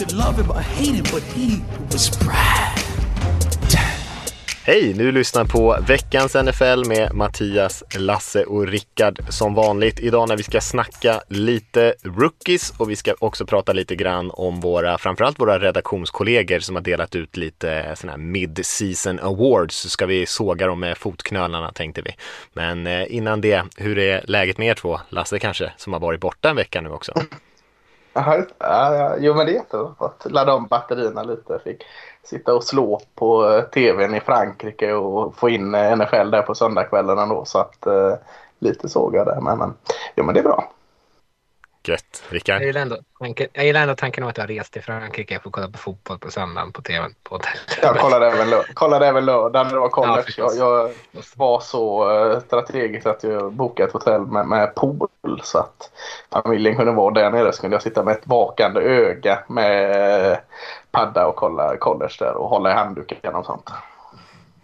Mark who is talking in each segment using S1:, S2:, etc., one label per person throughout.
S1: Could love him or hate him, but he was Brad.
S2: Hej! Du lyssnar på veckans NFL med Mattias, Lasse och Rickard som vanligt. Idag när vi ska snacka lite rookies och vi ska också prata lite grann om våra, framförallt våra redaktionskollegor som har delat ut lite sådana här mid-season awards så ska vi såga dem med fotknölarna tänkte vi. Men eh, innan det, hur är läget med er två? Lasse kanske, som har varit borta en vecka nu också.
S3: Ja, ja, jo men det är jättebra. att ladda om batterierna lite. Fick sitta och slå på eh, tvn i Frankrike och få in eh, NFL där på söndagskvällen då. Så att eh, lite såg jag där. Men, men, jo, men det är bra.
S2: Gött. Rickard?
S4: Jag gillar, ändå, tanken, jag gillar ändå tanken om att jag har rest till Frankrike för att kolla på fotboll på söndagen på tvn på hotellet.
S3: Jag kollade även, lö kollade även lördagen när det var college.
S4: Ja,
S3: jag, jag var så uh, strategisk att jag bokade ett hotell med, med pool så att familjen kunde vara där nere. Så kunde jag sitta med ett vakande öga med padda och kolla college där och hålla i handduken och sånt.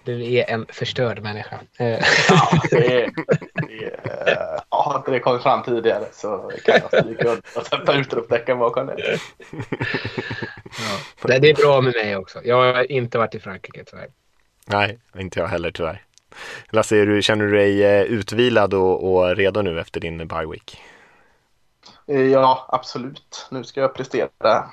S4: Du är en förstörd människa.
S3: Eh. ja, det är, det har inte det kommit fram tidigare så kan jag stryka under och sätta utropstecken bakom det.
S4: Ja. Det är bra med mig också. Jag har inte varit i Frankrike tyvärr.
S2: Nej, inte jag heller tyvärr. Lasse, du, känner du dig eh, utvilad och, och redo nu efter din bye week?
S3: Eh, ja, absolut. Nu ska jag prestera.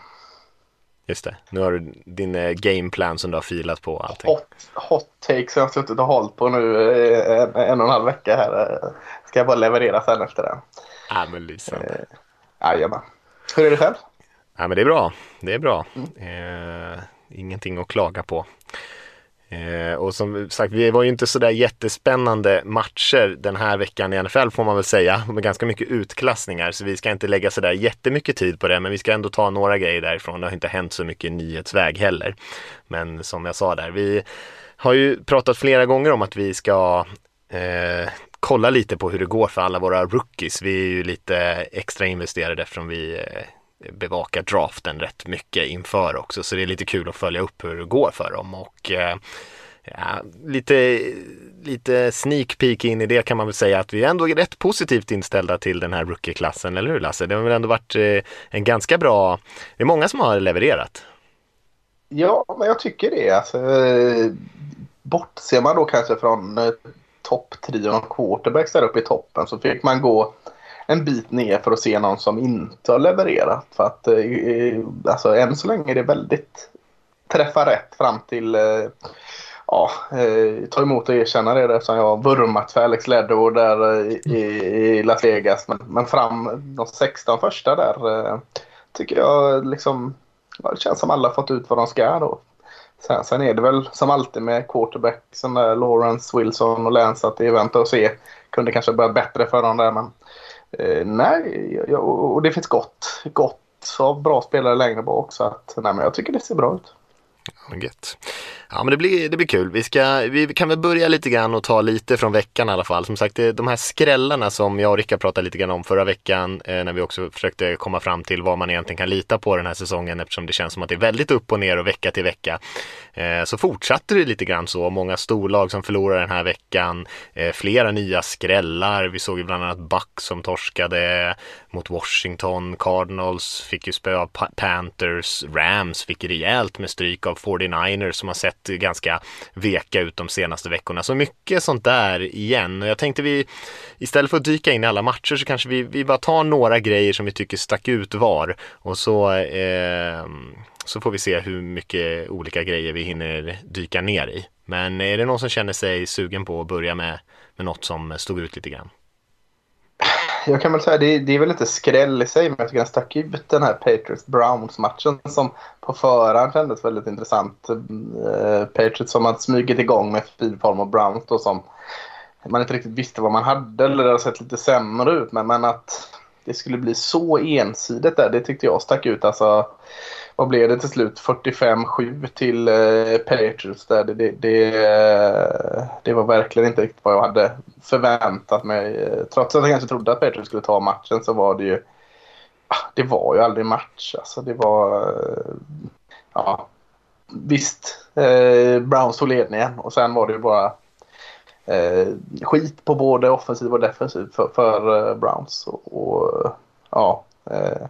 S2: Just det, nu har du din eh, gameplan som du har filat på. Allting.
S3: Hot, hot takes jag har suttit och hållit på nu en, en och en halv vecka här. Ska jag bara leverera sen efter det.
S2: Ja, men lysande.
S3: Jajamän. Hur är det själv?
S2: Ja, men det är bra. Det är bra. Mm. Eh, ingenting att klaga på. Eh, och som sagt, vi var ju inte sådär jättespännande matcher den här veckan i NFL får man väl säga, med ganska mycket utklassningar, så vi ska inte lägga sådär jättemycket tid på det, men vi ska ändå ta några grejer därifrån. Det har inte hänt så mycket nyhetsväg heller. Men som jag sa där, vi har ju pratat flera gånger om att vi ska eh, kolla lite på hur det går för alla våra rookies. Vi är ju lite extra investerade eftersom vi eh, bevakar draften rätt mycket inför också så det är lite kul att följa upp hur det går för dem och eh, ja, lite, lite sneak peek in i det kan man väl säga att vi är ändå rätt positivt inställda till den här rookie-klassen, eller hur Lasse? Det har väl ändå varit eh, en ganska bra, det är många som har levererat.
S3: Ja, men jag tycker det. Alltså, eh, bortser man då kanske från eh, topptrion och quarterbacks där uppe i toppen så fick man gå en bit ner för att se någon som inte har levererat. För att eh, alltså, än så länge är det väldigt träffa rätt fram till eh, ja, eh, ta emot och erkänna det eftersom jag har vurmat för Alex Leddow där eh, i, i, Las Vegas. Men, men fram de 16 första där eh, tycker jag liksom det känns som alla fått ut vad de ska då. Sen, sen är det väl som alltid med quarterback som där Lawrence, Wilson och Lance att det är vänta och se. Kunde kanske börjat bättre för dem där men Eh, nej, jag, och det finns gott, gott av bra spelare längre bak. Så att, nej, men jag tycker det ser bra ut.
S2: Gött. Ja men det blir, det blir kul. Vi, ska, vi kan väl börja lite grann och ta lite från veckan i alla fall. Som sagt, de här skrällarna som jag och Rickard pratade lite grann om förra veckan eh, när vi också försökte komma fram till vad man egentligen kan lita på den här säsongen eftersom det känns som att det är väldigt upp och ner och vecka till vecka. Eh, så fortsatte det lite grann så. Många storlag som förlorar den här veckan. Eh, flera nya skrällar. Vi såg ju bland annat Buck som torskade mot Washington. Cardinals fick ju spö av Panthers. Rams fick rejält med stryk av 49ers som har sett ganska veka ut de senaste veckorna. Så mycket sånt där igen. Och Jag tänkte vi istället för att dyka in i alla matcher så kanske vi, vi bara tar några grejer som vi tycker stack ut var och så eh, så får vi se hur mycket olika grejer vi hinner dyka ner i. Men är det någon som känner sig sugen på att börja med, med något som stod ut lite grann?
S3: Jag kan väl säga det, det är väl inte skräll i sig men jag tycker den stack ut den här Patriots Browns matchen som på förhand kändes väldigt intressant. Uh, Patriots som hade smugit igång med Speedform och Browns då som man inte riktigt visste vad man hade eller det hade sett lite sämre ut men, men att det skulle bli så ensidigt där det tyckte jag stack ut. Alltså, vad blev det till slut? 45-7 till eh, Patriots där. Det, det, det, eh, det, var verkligen inte riktigt vad jag hade förväntat mig. Eh, trots att jag kanske trodde att Patriots skulle ta matchen så var det ju ah, det var ju aldrig match. Alltså det var... Eh, ja, visst, eh, Browns tog ledningen och sen var det ju bara eh, skit på både offensiv och defensiv för, för eh, Browns. Och, och ja, eh,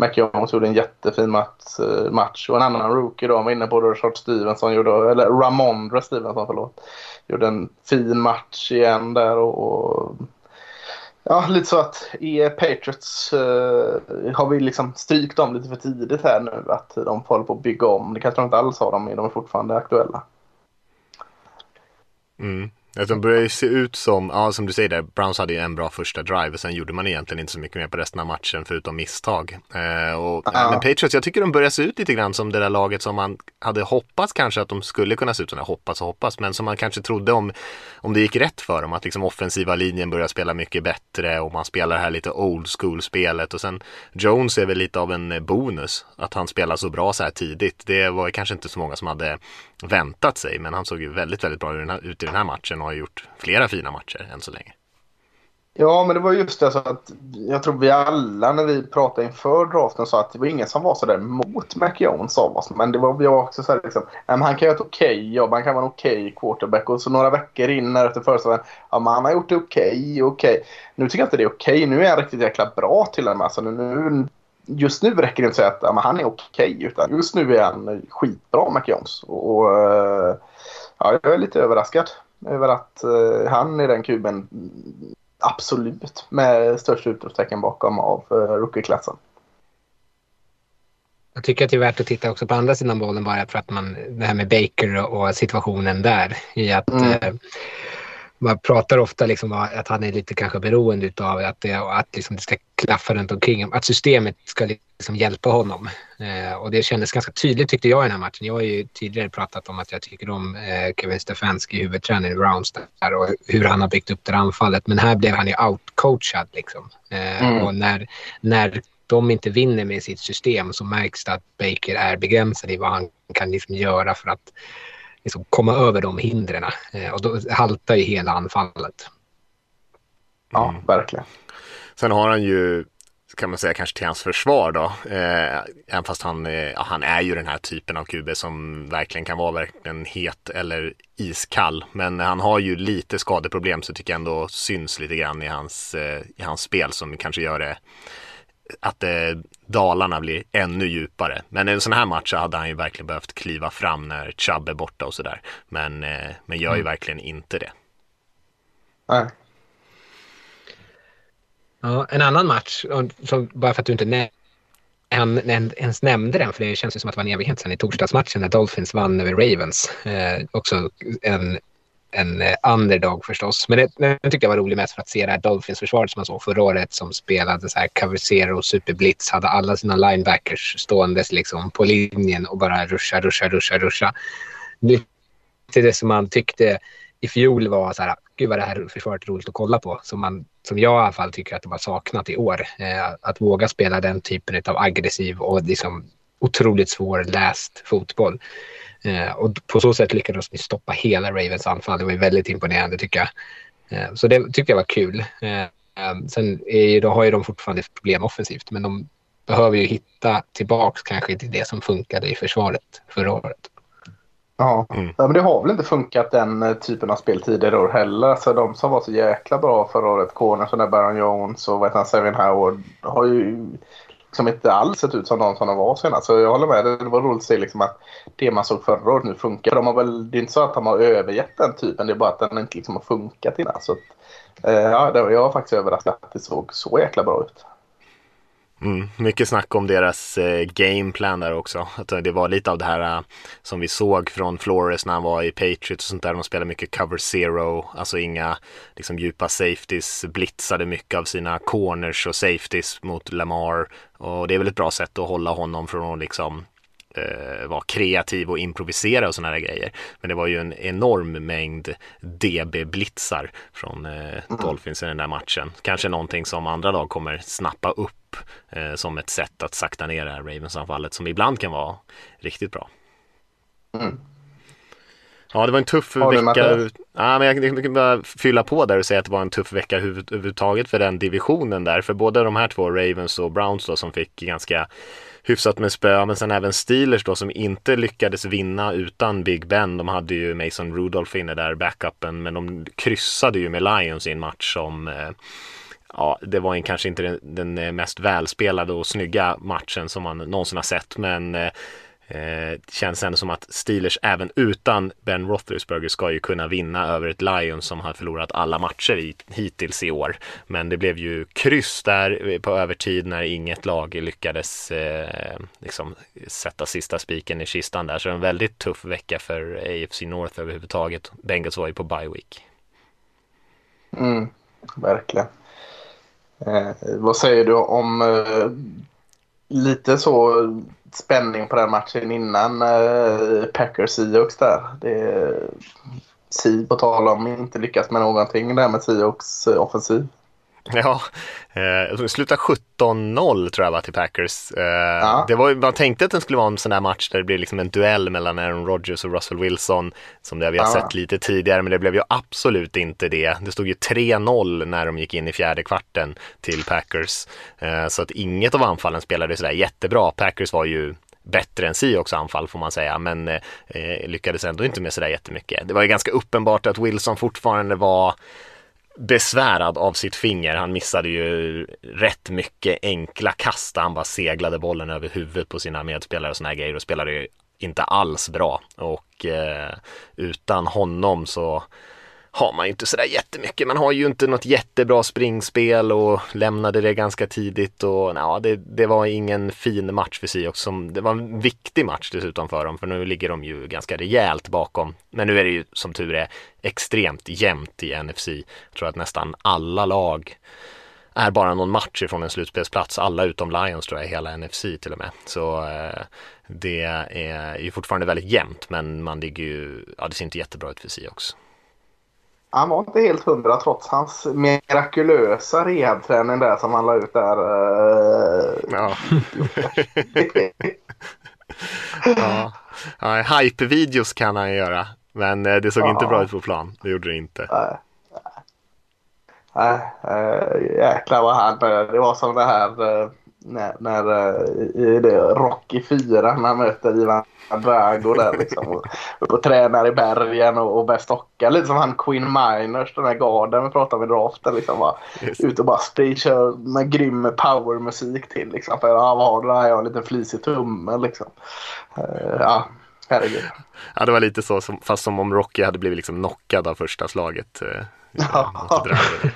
S3: McJones gjorde en jättefin match, eh, match. och en annan rookie då, var inne på det, Richard Stevenson gjorde, eller Ramondre Stevenson förlåt, gjorde en fin match igen där och, och Ja, lite så att i Patriots uh, har vi liksom strykt dem lite för tidigt här nu. Att de håller på att bygga om. Det kanske de inte alls har dem, de är fortfarande aktuella.
S2: Mm. Att de börjar ju se ut som, ja som du säger där, Browns hade ju en bra första drive och sen gjorde man egentligen inte så mycket mer på resten av matchen förutom misstag. Eh, och, ja. Men Patriots, jag tycker de börjar se ut lite grann som det där laget som man hade hoppats kanske att de skulle kunna se ut som, hoppas och hoppas, men som man kanske trodde om, om det gick rätt för dem, att liksom offensiva linjen börjar spela mycket bättre och man spelar det här lite old school spelet och sen Jones är väl lite av en bonus att han spelar så bra så här tidigt. Det var kanske inte så många som hade väntat sig. Men han såg ju väldigt, väldigt bra ut i den här matchen och har gjort flera fina matcher än så länge.
S3: Ja, men det var just det så att jag tror vi alla när vi pratade inför draften sa att det var ingen som var så där mot Mac Jones av oss. Men det var vi också så här liksom, han kan göra ett okej okay jobb, han kan vara en okej okay quarterback. Och så några veckor in efter föreställningen. ja men han har gjort det okej, okay, okej. Okay. Nu tycker jag inte det är okej, nu är han riktigt jäkla bra till och med. Alltså nu, just nu räcker det inte att säga att han är okej. Okay, utan just nu är han skitbra, Mac Jones. Och, eh, ja, jag är lite överraskad över att uh, han är den kuben absolut med störst utropstecken bakom av uh, rookieklassen.
S4: Jag tycker att det är värt att titta också på andra sidan bollen bara för att man, det här med Baker och situationen där. I att mm. Man pratar ofta liksom att han är lite kanske beroende av att det, att liksom det ska klaffa runt omkring. Att systemet ska liksom hjälpa honom. Eh, och det kändes ganska tydligt tyckte jag i den här matchen. Jag har ju tidigare pratat om att jag tycker om eh, Kevin Stefanski, huvudtränare i Browns där och hur han har byggt upp det här anfallet. Men här blev han ju outcoachad liksom. Eh, mm. Och när, när de inte vinner med sitt system så märks det att Baker är begränsad i vad han kan liksom göra för att liksom komma över de hindren. Eh, och då haltar ju hela anfallet.
S3: Ja, verkligen.
S2: Sen har han ju kan man säga kanske till hans försvar då. Eh, även fast han, eh, han är ju den här typen av QB som verkligen kan vara verkligen het eller iskall. Men han har ju lite skadeproblem så tycker jag ändå syns lite grann i hans, eh, i hans spel som kanske gör det att eh, dalarna blir ännu djupare. Men i en sån här match så hade han ju verkligen behövt kliva fram när Chubb är borta och sådär. Men, eh, men gör ju mm. verkligen inte det.
S3: Nej.
S4: Ja, en annan match, som, bara för att du inte nä en, en, ens nämnde den, för det känns ju som att det var en evighet sedan i torsdagsmatchen när Dolphins vann över Ravens. Eh, också en en eh, underdog förstås. Men det, det tyckte jag var roligt mest för att se det här Dolphins-försvaret som man såg förra året som spelade så här cover zero, superblitz, hade alla sina linebackers ståendes liksom på linjen och bara ruscha, ruscha, ruscha, ruscha. Lite det som man tyckte i fjol var så här, gud vad det här försvaret är roligt att kolla på. Som, man, som jag i alla fall tycker att de har saknat i år. Eh, att våga spela den typen av aggressiv och liksom otroligt svårläst fotboll. Eh, och på så sätt lyckades de stoppa hela Ravens anfall. Det var väldigt imponerande tycker jag. Eh, så det tyckte jag var kul. Eh, sen är, då har ju de fortfarande problem offensivt, men de behöver ju hitta tillbaks kanske till det som funkade i försvaret förra året.
S3: Ja, mm. ja men det har väl inte funkat den typen av spel tidigare år heller. Så de som var så jäkla bra förra året, Corners och Baron Jones och vad heter han, Sevin Howard, har ju liksom inte alls sett ut som de som de var senast. Så jag håller med. Det var roligt att se liksom att det man såg förra året nu funkar. De har väl, det är inte så att de har övergett den typen. Det är bara att den inte liksom har funkat innan. Så att, eh, ja, det, jag var faktiskt överraskad att det såg så jäkla bra ut.
S2: Mm, mycket snack om deras eh, gameplan där också. Att eh, det var lite av det här uh, som vi såg från Flores när han var i Patriots och sånt där. De spelade mycket cover zero, alltså inga liksom, djupa safeties, blitzade mycket av sina corners och safeties mot Lamar. Och det är väl ett bra sätt att hålla honom från att liksom eh, vara kreativ och improvisera och sådana där grejer. Men det var ju en enorm mängd DB-blitzar från eh, Dolphins i den där matchen. Kanske någonting som andra lag kommer snappa upp eh, som ett sätt att sakta ner det här Ravens-anfallet som ibland kan vara riktigt bra.
S3: Mm.
S2: Ja, det var en tuff vecka. Ja, men jag kan bara fylla på där och säga att det var en tuff vecka huvud- överhuvudtaget för den divisionen där. För både de här två, Ravens och Browns då, som fick ganska hyfsat med spö, men sen även Steelers då som inte lyckades vinna utan Big Ben. De hade ju Mason Rudolph inne där, backupen, men de kryssade ju med Lions i en match som eh, Ja, det var en, kanske inte den, den mest välspelade och snygga matchen som man någonsin har sett, men eh, eh, känns ändå som att Steelers även utan Ben Roethlisberger ska ju kunna vinna över ett Lions som har förlorat alla matcher i, hittills i år. Men det blev ju kryss där på övertid när inget lag lyckades eh, liksom sätta sista spiken i kistan där. Så en väldigt tuff vecka för AFC North överhuvudtaget. Bengals var ju på bye week.
S3: Mm, verkligen. Eh, vad säger du om eh, lite så spänning på den matchen innan eh, Packers Seahawks där? Det Si på tal om inte lyckas med någonting där med Seahawks eh, offensiv.
S2: Ja, eh, det slutade 17-0 tror jag var till Packers. Eh,
S3: Ja.
S2: det var, man tänkte att det skulle vara en sån där match där det blir liksom en duell mellan Aaron Rodgers och Russell Wilson som det vi har
S3: Ja.
S2: sett lite tidigare, men det blev ju absolut inte det. Det stod ju 3-0 när de gick in i fjärde kvarten till Packers, eh, så att inget av anfallen spelade sådär jättebra. Packers var ju bättre än Seahawks anfall får man säga, men eh, lyckades ändå inte med sådär jättemycket. Det var ju ganska uppenbart att Wilson fortfarande var besvärad av sitt finger. Han missade ju rätt mycket enkla kast. Han bara seglade bollen över huvudet på sina medspelare och såna här grejer och spelade ju inte alls bra. Och eh, utan honom så har man ju inte sådär jättemycket. Man har ju inte något jättebra springspel och lämnade det ganska tidigt och ja, det, det var ingen fin match för Seahawks. Som, det var en viktig match dessutom för dem för nu ligger de ju ganska rejält bakom. Men nu är det ju som tur är extremt jämnt i NFC. Jag tror att nästan alla lag är bara någon match ifrån en slutspelsplats. Alla utom Lions tror jag i hela NFC till och med. Så eh, det är ju fortfarande väldigt jämnt men man ligger ju, ja det ser inte jättebra ut för Seahawks.
S3: Han var inte helt hundra trots hans mirakulösa rehabträning där som han la ut där. eh,
S2: Ja. ja. ja Hype-videos kan han göra. Men eh, det såg inte
S3: Ja.
S2: bra ut på plan. Det gjorde det inte.
S3: Nej, nej, äh, jäklar vad han... Det var som det här när, när eh, i det Rocky 4 när han möter Ivan Drago där liksom. Och, och tränar i bergen och, och börjar stocka. Lite som han Queen Miners, den här garden vi pratade om i draften. Liksom, bara,
S2: Just.
S3: ut och bara kör med grym powermusik till. Liksom, för ja, vad har du där? Jag har en liten flisig tumme liksom. Eh, ja, herregud.
S2: Ja, det var lite så, som, fast som om Rocky hade blivit liksom knockad av första slaget. Eh. Eh,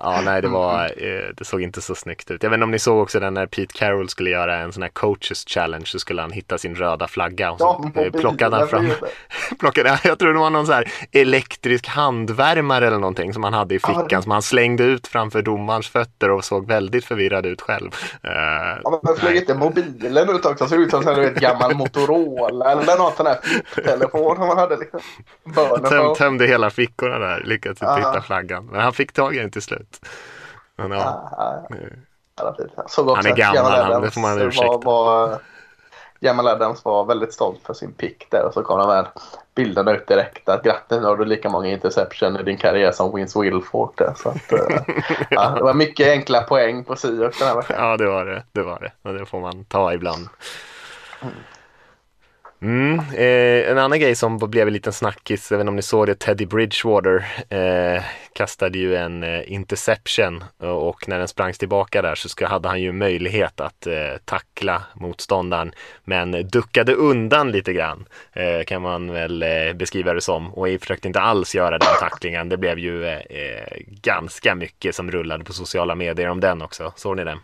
S2: ja, nej, det var, eh, det såg inte så snyggt ut. Jag vet inte om ni såg också den när Pete Carroll skulle göra en sån här coaches challenge så skulle han hitta sin röda flagga och så
S3: Ja,
S2: eh, plockade han fram, plockade, jag tror det var någon så här elektrisk handvärmare eller någonting som han hade i
S3: Ja,
S2: fickan
S3: det-
S2: som han slängde ut framför domarens fötter och såg väldigt förvirrad ut själv. Eh,
S3: Ja, men flög inte mobilen ut också? Såg ut som en gammal Motorola eller något sån här flipptelefon som man hade. Liksom.
S2: Töm, tömde hela fickorna där, lyckades inte
S3: Ja.
S2: hitta flaggan. Men han fick tag i den till slut. Men, ja.
S3: Ja, ja, ja. också
S2: Han är gammal,
S3: Jamal
S2: han- det
S3: Adams
S2: får man
S3: var,
S2: ursäkta.
S3: var, Jamal Adams var väldigt stolt för sin pick där och så kom de här bilderna ut direkt att grattis nu har du lika många interception i din karriär som Vince Wilfork där. Så att, eh, ja, det var mycket enkla poäng på Seahawks den här veckan.
S2: Ja, det var det. Det var det. Och det får man ta ibland. Mm, Mm, eh, en annan grej som blev en liten snackis, jag vet inte om ni såg det, Teddy Bridgewater eh, kastade ju en eh, interception eh, och, när den sprangs tillbaka där så ska, hade han ju möjlighet att eh, tackla motståndaren men duckade undan lite grann eh, kan man väl eh, beskriva det som och försökte inte alls göra den tacklingen. Det blev ju eh, eh, ganska mycket som rullade på sociala medier om den också. Såg ni den?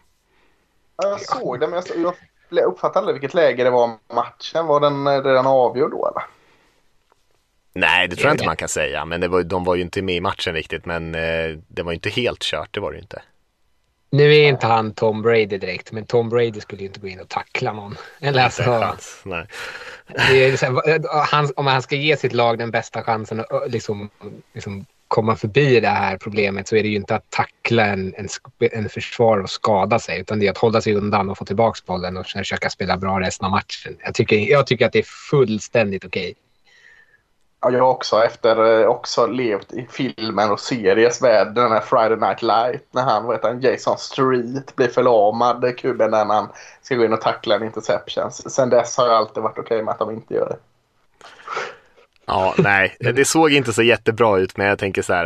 S3: Jag såg den, men jag, så- jag uppfattade aldrig vilket läge det var matchen. Var den eh, redan avgjord då eller?
S2: Nej, det tror jag inte
S4: det.
S2: man kan säga. Men det var, de var ju inte med i matchen riktigt. Men eh, det var ju inte helt kört, det var det ju inte.
S4: Nu är inte han Tom Brady direkt, men Tom Brady skulle ju inte gå in och tackla någon. Eller alltså,
S2: Nej.
S4: det är så här, om han ska ge sitt lag den bästa chansen att liksom, liksom komma förbi det här problemet så är det ju inte att tackla en, en, en försvar och skada sig utan det är att hålla sig undan och få tillbaka bollen och försöka spela bra resten av matchen. Jag tycker, jag tycker att det är fullständigt okej.
S3: Ja, jag har också efter eh, också levt i filmen och series värld. Den här Friday Night Light när han, vad heter han, Jason Street blir förlamad kuben när han ska gå in och tackla en interception. Sen dess har jag alltid varit okej med att de inte gör det.
S2: Ja, nej, det såg inte så jättebra ut, men jag tänker så här,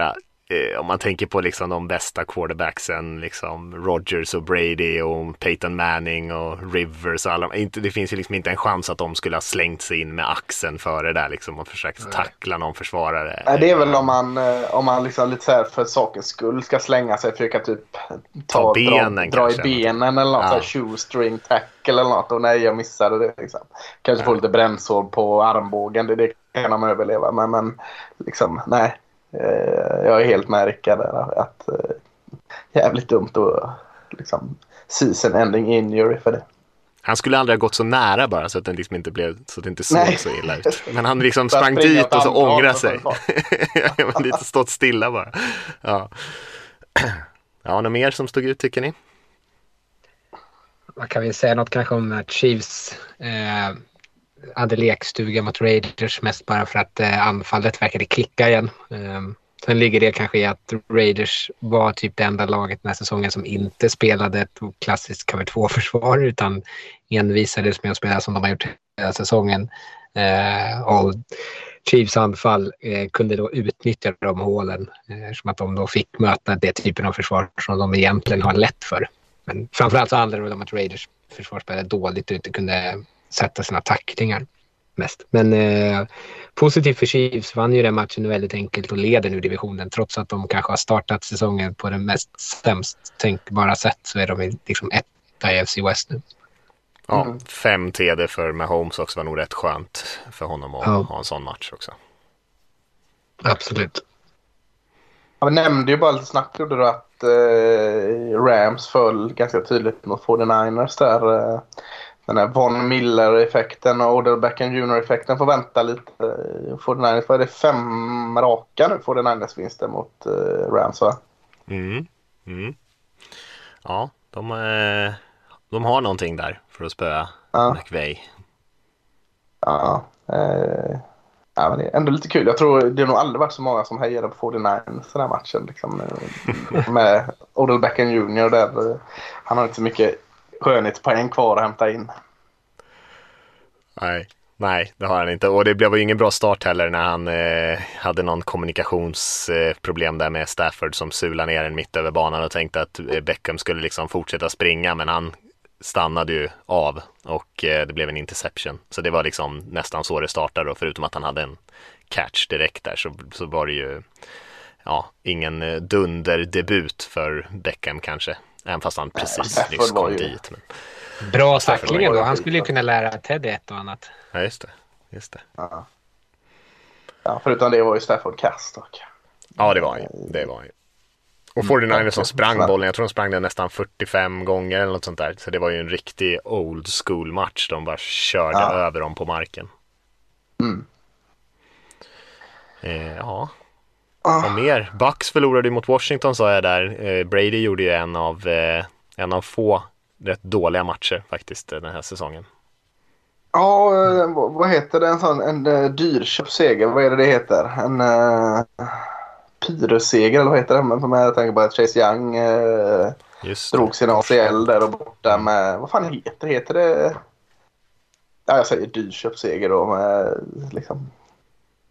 S2: eh, om man tänker på liksom de bästa quarterbacksen, liksom Rodgers och Brady och Peyton Manning och Rivers och alla, inte, det finns ju liksom inte en chans att de skulle ha slängt sig in med axeln före där liksom och försökt tackla någon försvarare.
S3: Nej, det är väl om man, eh, om man liksom lite så här för sakens skull ska slänga sig, försöka typ
S2: Ta benen
S3: dra, dra i benen eller något,
S2: Ja.
S3: så här shoestring tackle eller något. Och nej, jag missade det. Liksom. Kanske få lite brännsår på armbågen, det, det kan de överleva. Men, men liksom, nej. Eh, jag är helt med Rickard där. Att, eh, jävligt dumt att liksom, season ending injury för det.
S2: Han skulle aldrig ha gått så nära bara så att den liksom inte blev, så att det inte såg
S3: Nej.
S2: så illa ut. Men han liksom sprang dit och så ångrade sig. men lite stått stilla bara. Ja. Ja, något mer som stod ut tycker ni?
S4: Man kan väl säga något kanske om att Chiefs eh, hade lekstuga mot Raiders mest bara för att eh, anfallet verkade klicka igen. Eh, sen ligger det kanske i att Raiders var typ det enda laget den här säsongen som inte spelade ett klassiskt cover 2-försvar utan envisades med att spela som de har gjort hela säsongen. Eh, och Chiefs anfall eh, kunde då utnyttja de hålen eh, som att de då fick möta det typen av försvar som de egentligen har lätt för. Men framförallt så handlar det väl om att Raiders försvar spelade dåligt och inte kunde sätta sina tacklingar mest. Men eh, positivt för Chiefs vann ju den matchen väldigt enkelt och leder nu divisionen. Trots att de kanske har startat säsongen på det mest sämst tänkbara sätt så är de liksom etta i AFC West nu.
S2: Ja,
S3: Mm.
S2: fem TD för Mahomes också var nog rätt skönt för honom att
S4: Ja.
S2: ha en sån match också.
S4: Absolut.
S3: Ja, vi nämnde ju bara lite snabbt gjorde du att eh, Rams föll ganska tydligt mot 49ers där. Eh, den här Von Miller-effekten och Odell Beckham Jr-effekten får vänta lite. Eh, 49ers, vad är det, fem raka nu 49ers-vinster mot eh, Rams va?
S2: Mm. Mm. Ja, de, eh, de har någonting där för att spöa
S3: Ja.
S2: McVay.
S3: Ja, eh, ja, men det är ändå lite kul. Jag tror det har nog aldrig varit så många som hejade på 49ers den här matchen. Liksom, eh, med Odell Beckham Jr där. Han har inte så mycket skönhetspoäng kvar att hämta in.
S2: Nej, nej, det har han inte. Och det blev ju ingen bra start heller när han eh, hade någon kommunikationsproblem där med Stafford som sulade ner en mitt över banan och tänkte att eh, Beckham skulle liksom fortsätta springa, men han stannade ju av och eh, det blev en interception. Så det var liksom nästan så det startade och förutom att han hade en catch direkt där så, så var det ju ja, ingen eh, dunderdebut för Beckham kanske. Även fast han precis
S3: Stafford
S2: nyss kom
S3: ju-
S2: dit. Men,
S4: Bra tackling ändå. Han skulle ju kunna lära Ted ett och annat.
S2: ja, just det. Just det.
S3: Ja. Ja, förutom det var ju Stafford kast dock.
S2: Ja, det var han ju. Det var han ju. Och 49ers som sprang bollen, jag tror de sprang den nästan 45 gånger eller något sånt där. Så det var ju en riktig old school match. De bara körde
S3: Ja.
S2: över dem på marken.
S3: Mm.
S2: Eh, ja,
S3: Ah.
S2: och mer. Bucks förlorade mot Washington sa jag där. Eh, Brady gjorde ju en av, eh, en av få rätt dåliga matcher faktiskt den här säsongen.
S3: Ja, eh, vad- heter det? En sån en uh, dyrköpt seger. Vad är det det heter? En uh, Pyrrhusseger eller vad heter det? Men för mig jag tänker bara att Chase Young eh,
S2: det.
S3: drog sin ACL där och borta med... Vad fan heter det? Heter det... Ja, jag säger dyrköpt seger då med liksom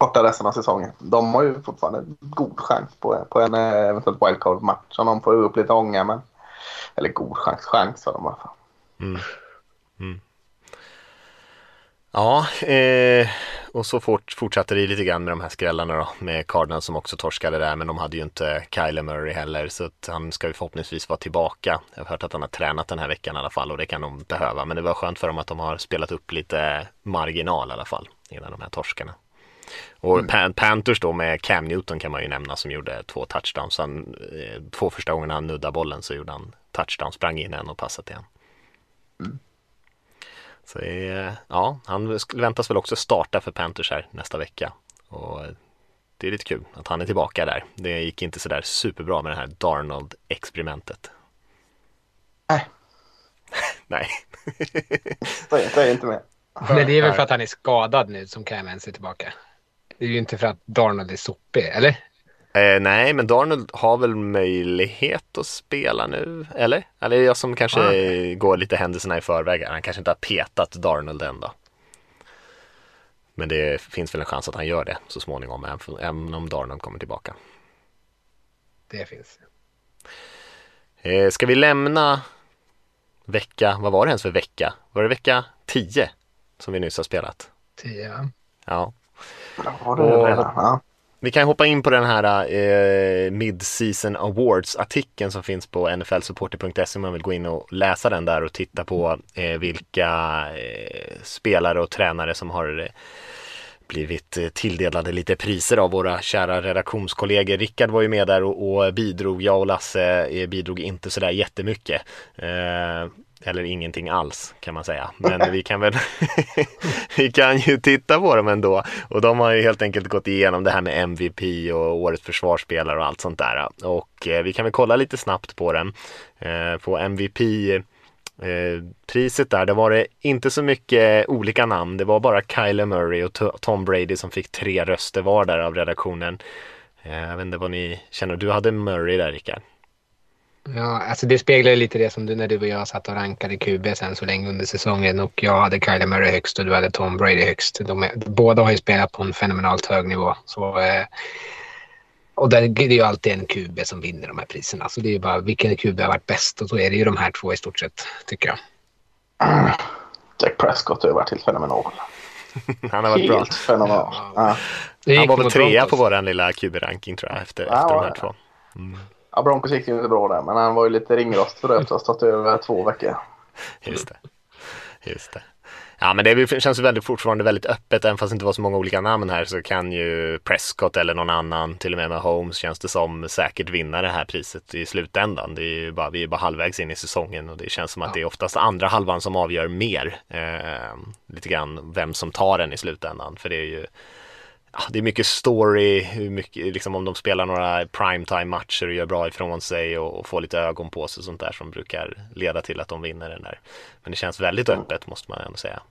S3: borta resten av säsongen. De har ju fortfarande god chans på, på en eh, eventuellt eventuell wildcard-match om de får upp lite ånga. Men, eller god chans, chans har de i alla fall. Mm. Mm.
S2: Ja, eh, och så fort, fortsatte det lite grann med de här skrällarna då, med Cardinals som också torskade där, men de hade ju inte Kyler Murray heller, så att han ska ju förhoppningsvis vara tillbaka. Jag har hört att han har tränat den här veckan i alla fall och det kan de behöva, men det var skönt för dem att de har spelat upp lite marginal i alla fall innan de här torskarna. Och Pan- Panthers då med Cam Newton kan man ju nämna som gjorde två touchdowns. Han, eh, två första gångerna han nuddade bollen så gjorde han touchdown, sprang in en och passade till en. Så det ja, han väntas väl också starta för Panthers här nästa vecka. Och det är lite kul att han är tillbaka där. Det gick inte sådär superbra med det här Darnold-experimentet.
S3: Nej.
S2: Nej.
S3: det är inte med.
S4: Men det är väl för att han är skadad nu som Cam Wentz är tillbaka. Det är ju inte för att Darnold är sopig, eller?
S2: Eh, nej, men Darnold har väl möjlighet att spela nu, eller? Eller jag som kanske ah. går lite händelserna i förväg. Han kanske inte har petat Darnold än då. Men det finns väl en chans att han gör det så småningom, även om Darnold kommer tillbaka.
S4: Det finns.
S2: Eh, ska vi lämna vecka, vad var det ens för vecka? Var det vecka 10 som vi nyss har spelat?
S4: 10,
S2: ja.
S3: Det. Ja.
S2: Vi kan hoppa in på den här eh, Mid-Season Awards-artikeln som finns på nflsupporter.se om man vill gå in och läsa den där och titta på eh, vilka eh, spelare och tränare som har eh, blivit eh, tilldelade lite priser av våra kära redaktionskollegor. Rickard var ju med där och, och bidrog. Jag och Lasse eh, bidrog inte sådär jättemycket. Eh, eller ingenting alls kan man säga. Men vi kan väl vi kan ju titta på dem ändå. Och de har ju helt enkelt gått igenom det här med MVP och årets försvarsspelare och allt sånt där. Och eh, vi kan väl kolla lite snabbt på den. Eh, på MVP eh, priset där, det var det inte så mycket olika namn. Det var bara Kyler Murray och Tom Brady som fick tre röster var där av redaktionen. Eh, jag vet inte vad ni känner. Du hade Murray där Rickard.
S4: Ja, alltså det speglar lite det som du när du och jag satt och rankade QB sen så länge under säsongen och jag hade Kyler Murray högst och du hade Tom Brady högst. De är, båda har ju spelat på en fenomenalt hög nivå. Så, eh, och det, det är ju alltid en QB som vinner de här priserna. Så det är ju bara vilken QB har varit bäst och så är det ju de här två i stort sett, tycker jag.
S3: Jack Prescott har ju varit helt fenomenal.
S2: Han har varit bra.
S3: Helt fenomenal. Ja.
S2: Han var väl trea på vår lilla QB-ranking tror jag efter, ja, efter de här två. Mm.
S3: Ja, Broncos gick ju inte bra där, men han var ju lite ringrostig för det efter att ha stått över två veckor.
S2: Just det. Just det. Ja men det känns väldigt, fortfarande väldigt öppet, även fast det inte var så många olika namn här så kan ju Prescott eller någon annan, till och med med Holmes, känns det som säkert vinna det här priset i slutändan. Det är ju bara, vi är bara halvvägs in i säsongen och det känns som att det är oftast andra halvan som avgör mer. Eh, lite grann vem som tar den i slutändan, för det är ju det är mycket story, hur mycket, liksom om de spelar några primetime matcher och gör bra ifrån sig och, och får lite ögon på sig och sånt där som brukar leda till att de vinner den där. Men det känns väldigt öppet måste man ändå säga.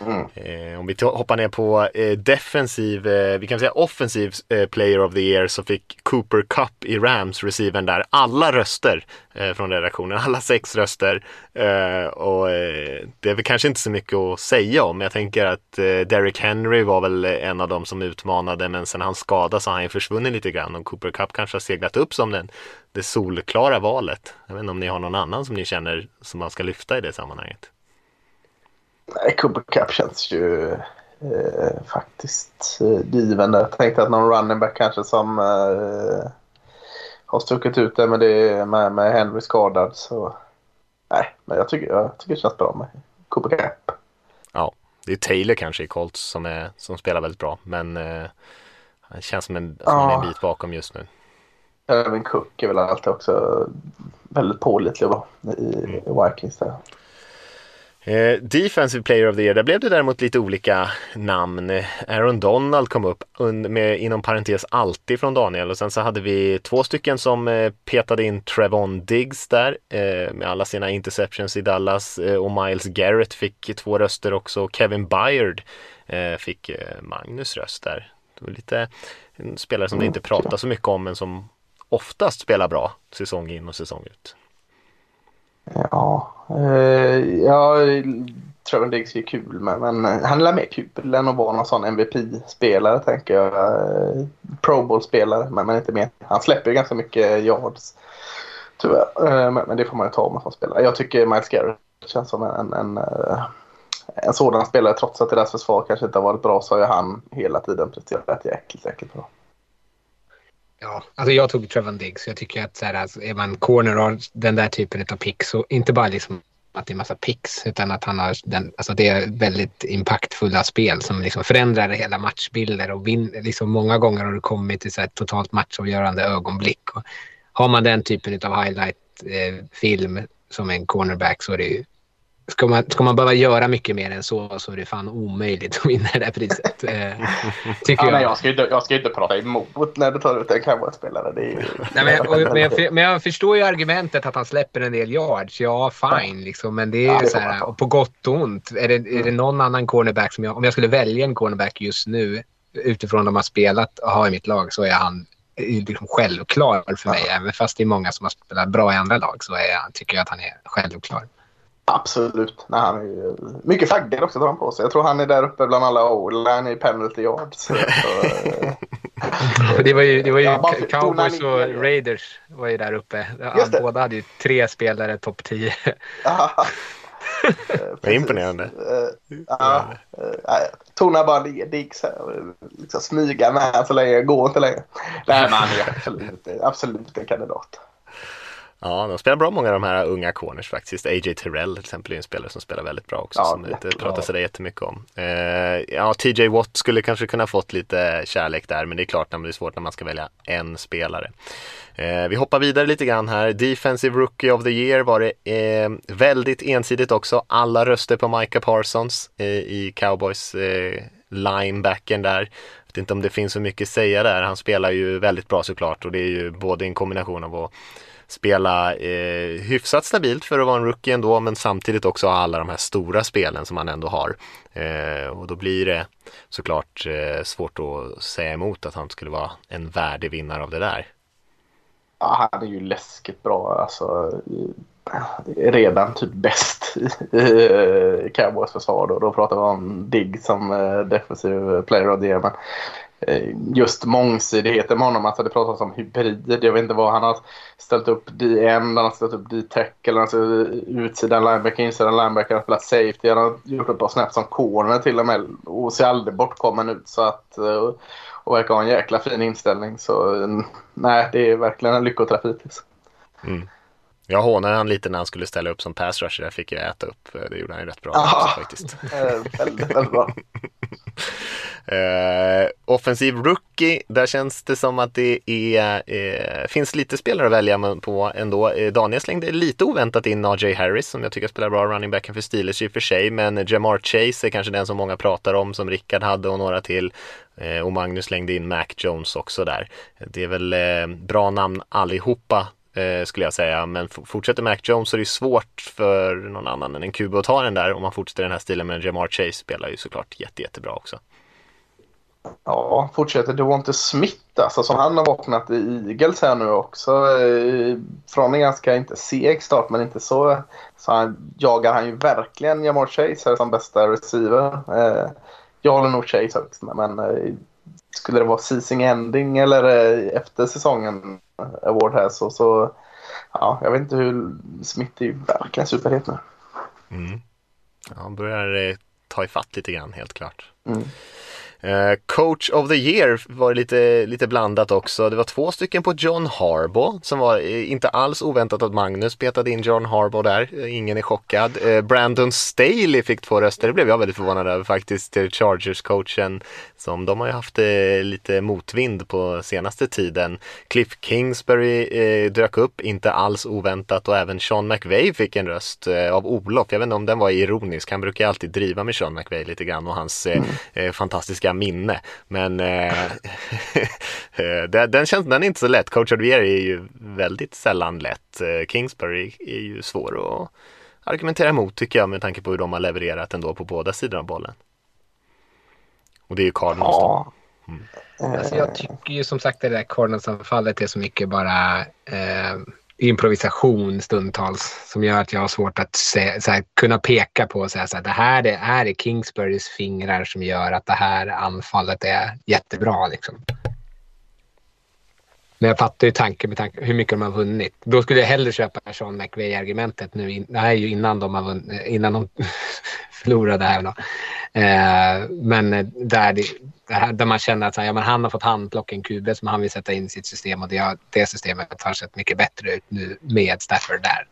S2: Mm. Eh, om vi hoppar ner på eh, defensiv, eh, vi kan säga offensiv eh, player of the year så fick Cooper Cup i Rams receiven där alla röster eh, från redaktionen, alla sex röster. Eh, och det är väl kanske inte så mycket att säga om. Jag tänker att Derrick Henry var väl en av dem som utmanade men sen han skadade så har han försvunnit lite grann och Cooper Cup kanske har seglat upp som den, det solklara valet. Jag vet inte om ni har någon annan som ni känner som man ska lyfta i det sammanhanget.
S3: Nej, Cooper Cup känns ju eh, faktiskt eh, givande. Jag tänkte att någon running back kanske som eh, har stuckit ut det med, det med, med Henry skadad. Så nej, men jag tycker, jag tycker det känns bra med Cooper Cup.
S2: Ja, det är Taylor kanske i Colts som, är, som spelar väldigt bra. Men eh, han känns som, en, som ja. en bit bakom just nu.
S3: Även Cook är väl alltid också väldigt pålitlig i, i Vikings. Där.
S2: Eh, defensive Player of the Year, där blev det däremot lite olika namn. Aaron Donald kom upp med inom parentes alltid från Daniel och sen så hade vi två stycken som eh, petade in Trevon Diggs där eh, med alla sina interceptions i Dallas eh, och Miles Garrett fick två röster också. Kevin Byard eh, fick eh, Magnus röst där. Det var lite en spelare som det inte pratas så mycket om men som oftast spelar bra säsong in och säsong ut.
S3: Ja, eh, ja Trevor Diggs är kul med, men han är mer kul än att vara någon sån MVP-spelare tänker jag. Eh, Pro Bowl-spelare, men, men inte mer. Han släpper ju ganska mycket yards tyvärr, eh, men, men det får man ju ta om man som spelare. Jag tycker Miles Garrett känns som en, en, eh, en sådan spelare. Trots att deras försvar kanske inte har varit bra så har ju han hela tiden presterat jäkligt, jäkligt bra.
S4: Ja, alltså jag tog Trevon Diggs. Jag tycker att så här, alltså, är man corner och den där typen av picks, så inte bara liksom att det är massa picks, utan att han har den, alltså det är väldigt impactfulla spel som liksom förändrar hela matchbilder och vin, liksom många gånger har det kommit till så här totalt matchavgörande ögonblick. Och har man den typen av highlight eh, som en cornerback så är det ju Ska man, ska man behöva göra mycket mer än så så är det fan omöjligt att vinna det där priset. Eh, tycker
S3: Ja,
S4: jag.
S3: nej, jag, ska inte, jag ska inte prata emot när du tar ut en ju...
S4: Nej, men, och, men, jag, men jag förstår ju argumentet att han släpper en del yards. Ja, fine. Liksom, men det är
S3: Ja, det
S4: så här, och på gott och ont. Är det, är det någon annan cornerback som jag... Om jag skulle välja en cornerback just nu utifrån de har spelat och har i mitt lag så är han liksom självklar för mig. Även fast det är många som har spelat bra i andra lag så är, han- tycker jag att han är självklar.
S3: Absolut. Nej, han är ju... Mycket flaggor också tar han på sig. Jag tror han är där uppe bland alla O-line i penalty yards.
S4: Det var ju, det var ju
S3: Ja,
S4: Cowboys och
S3: det.
S4: Raiders var ju där uppe.
S3: Det.
S4: Båda hade ju tre spelare topp 10.
S3: ja.
S2: Vad imponerande.
S3: Eh, Ja, eh, tona bara och Liksom smyga med så länge. Gå inte längre. Nej, men han är absolut, absolut en kandidat.
S2: Ja, de spelar bra många av de här unga corners faktiskt. A.J. Terrell till exempel är en spelare som spelar väldigt bra också
S3: Ja,
S2: som inte pratar sådär jättemycket om. Eh, ja, TJ Watt skulle kanske kunna fått lite kärlek där men det är klart när det är svårt när man ska välja en spelare. Eh, vi hoppar vidare lite grann här. Defensive Rookie of the Year var det eh, väldigt ensidigt också. Alla röster på Micah Parsons eh, i Cowboys eh, linebacken där. Jag vet inte om det finns så mycket att säga där. Han spelar ju väldigt bra såklart och det är ju både en kombination av att spela eh, hyfsat stabilt för att vara en rookie ändå men samtidigt också ha alla de här stora spelen som han ändå har. Eh, och då blir det såklart eh, svårt att säga emot att han skulle vara en värdig vinnare av det där.
S3: Ja, han är ju läskigt bra. Alltså, eh, redan typ bäst i, i eh, Cowboys försvar. Då. då pratar vi om Digg som eh, defensiv player of the year. Men Eh, just mångsidigheten med honom. Alltså det pratas om hybrid. Jag vet inte vad han har ställt upp D-end, han har ställt upp D-tackle, alltså utsidan linebacker, insidan linebacker, han har spelat safety, han har gjort ett par snaps som corner till och med och ser aldrig bortkommen ut. Så att, eh, och verkar ha en jäkla fin inställning. Så eh, nej, det är verkligen en lyckoträff hittills. Liksom.
S2: Mm. Jag hånade han lite när han skulle ställa upp som pass rusher, där fick jag äta upp. Det gjorde han ju rätt bra
S3: Ah.
S2: också, faktiskt.
S3: Eh, väldigt, väldigt bra.
S2: Eh, offensiv rookie, där känns det som att det är, eh, finns lite spelare att välja på ändå. Eh, Daniel slängde lite oväntat in A.J. Harris som jag tycker spelar bra running backen för Steelers i och för sig. Men Jamar Chase är kanske den som många pratar om som Rickard hade och några till. Eh, och Magnus slängde in Mac Jones också där. Det är väl eh, bra namn allihopa eh, skulle jag säga. Men fortsätter Mac Jones så är det svårt för någon annan än en QB att ta den där om man fortsätter den här stilen. Men Jamar Chase spelar ju såklart jätte, jättebra också.
S3: Ja, fortsätter Devonte Smith alltså, som han har vaknat i Eagles här nu också. Eh, från en ganska, inte seg start, men inte så. Så han, jagar han ju verkligen Jamar Chase här som bästa receiver. Eh, jag håller nog Chase högst, men eh, skulle det vara season ending eller eh, efter säsongen award här så, så ja, jag vet inte hur Smith är verkligen superhet nu.
S2: Mm. Ja, han börjar eh, ta ifatt lite grann helt klart.
S3: Mm.
S2: Eh, Coach of the year var lite, lite blandat också. Det var två stycken på John Harbaugh som var eh, inte alls oväntat att Magnus petade in John Harbaugh där. Eh, Ingen är chockad. Brandon Staley fick två röster. Det blev jag väldigt förvånad över faktiskt. Till Chargers-coachen som de har ju haft lite motvind på senaste tiden. Cliff Kingsbury dök upp, inte alls oväntat och även Sean McVay fick en röst av Olof. Jag vet inte om den var ironisk. Han brukar alltid driva med Sean McVay lite grann och hans eh, fantastiska minne. Men eh, eh, den, den känns, den är inte så lätt. Coach year är ju väldigt sällan lätt. Eh, Kingsbury är ju svår att argumentera emot tycker jag med tanke på hur de har levererat ändå på båda sidor av bollen. Och det är ju Cardinals då.
S3: Ja.
S4: Alltså jag tycker ju som sagt det där Cardinals-anfallet är så mycket bara eh, improvisation stundtals som gör att jag har svårt att se, så här, kunna peka på och säga så här, det här är, här är Kingsburys fingrar som gör att det här anfallet är jättebra. Liksom. Men jag fattar ju tanken med tanke hur mycket de har vunnit. Då skulle jag hellre köpa Sean McVey-argumentet nu. In, det här är ju innan de, har vunnit, innan de förlorade här. Då. Eh, men eh, där, det här, där man känner att ja, men han har fått handplocka en QB som han vill sätta in i sitt system och det, det systemet har sett mycket bättre ut nu med Stafford där.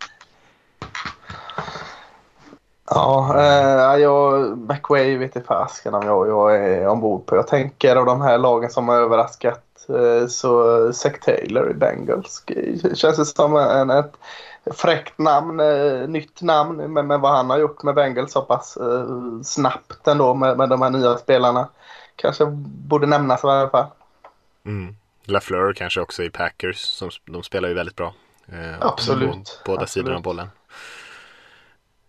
S3: Ja, eh, jag, McWay vet inte fasken om jag, jag är ombord på. Jag tänker av de här lagen som har överraskat eh, så Zack Taylor i Bengals känns det som en, ett fräckt namn, eh, nytt namn, men, men vad han har gjort med Bengals så pass eh, snabbt ändå med, med de här nya spelarna. Kanske borde nämnas i alla fall.
S2: Mm. LaFleur kanske också i Packers, som, de spelar ju väldigt bra.
S3: Eh, Absolut.
S2: Båda
S3: Absolut.
S2: sidorna av bollen.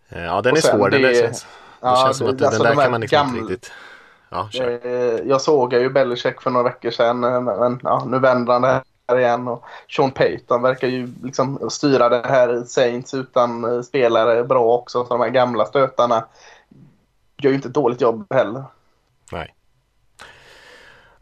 S2: Eh, ja, den är svår. Det, den där känns, det ja, känns som att alltså den där de kan man liksom gamla, inte riktigt... Ja,
S3: kör. Eh, jag såg ju Belichick för några veckor sedan, men, men ja, nu vänder han det här igen. Och Sean Payton verkar ju liksom styra det här Saints utan spelare bra också. Så de här gamla stötarna gör ju inte ett dåligt jobb heller.
S2: Nej.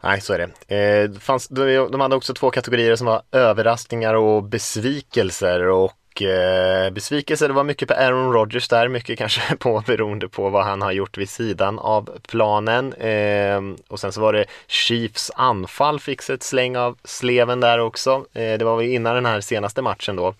S2: Nej, så är det. Eh, fanns, de hade också två kategorier som var överraskningar och besvikelser. Och eh, besvikelser, det var mycket på Aaron Rodgers där, mycket kanske på beroende på vad han har gjort vid sidan av planen. Eh, och sen så var det Chiefs anfall fick sig ett släng av sleven där också. Eh, det var väl innan den här senaste matchen då.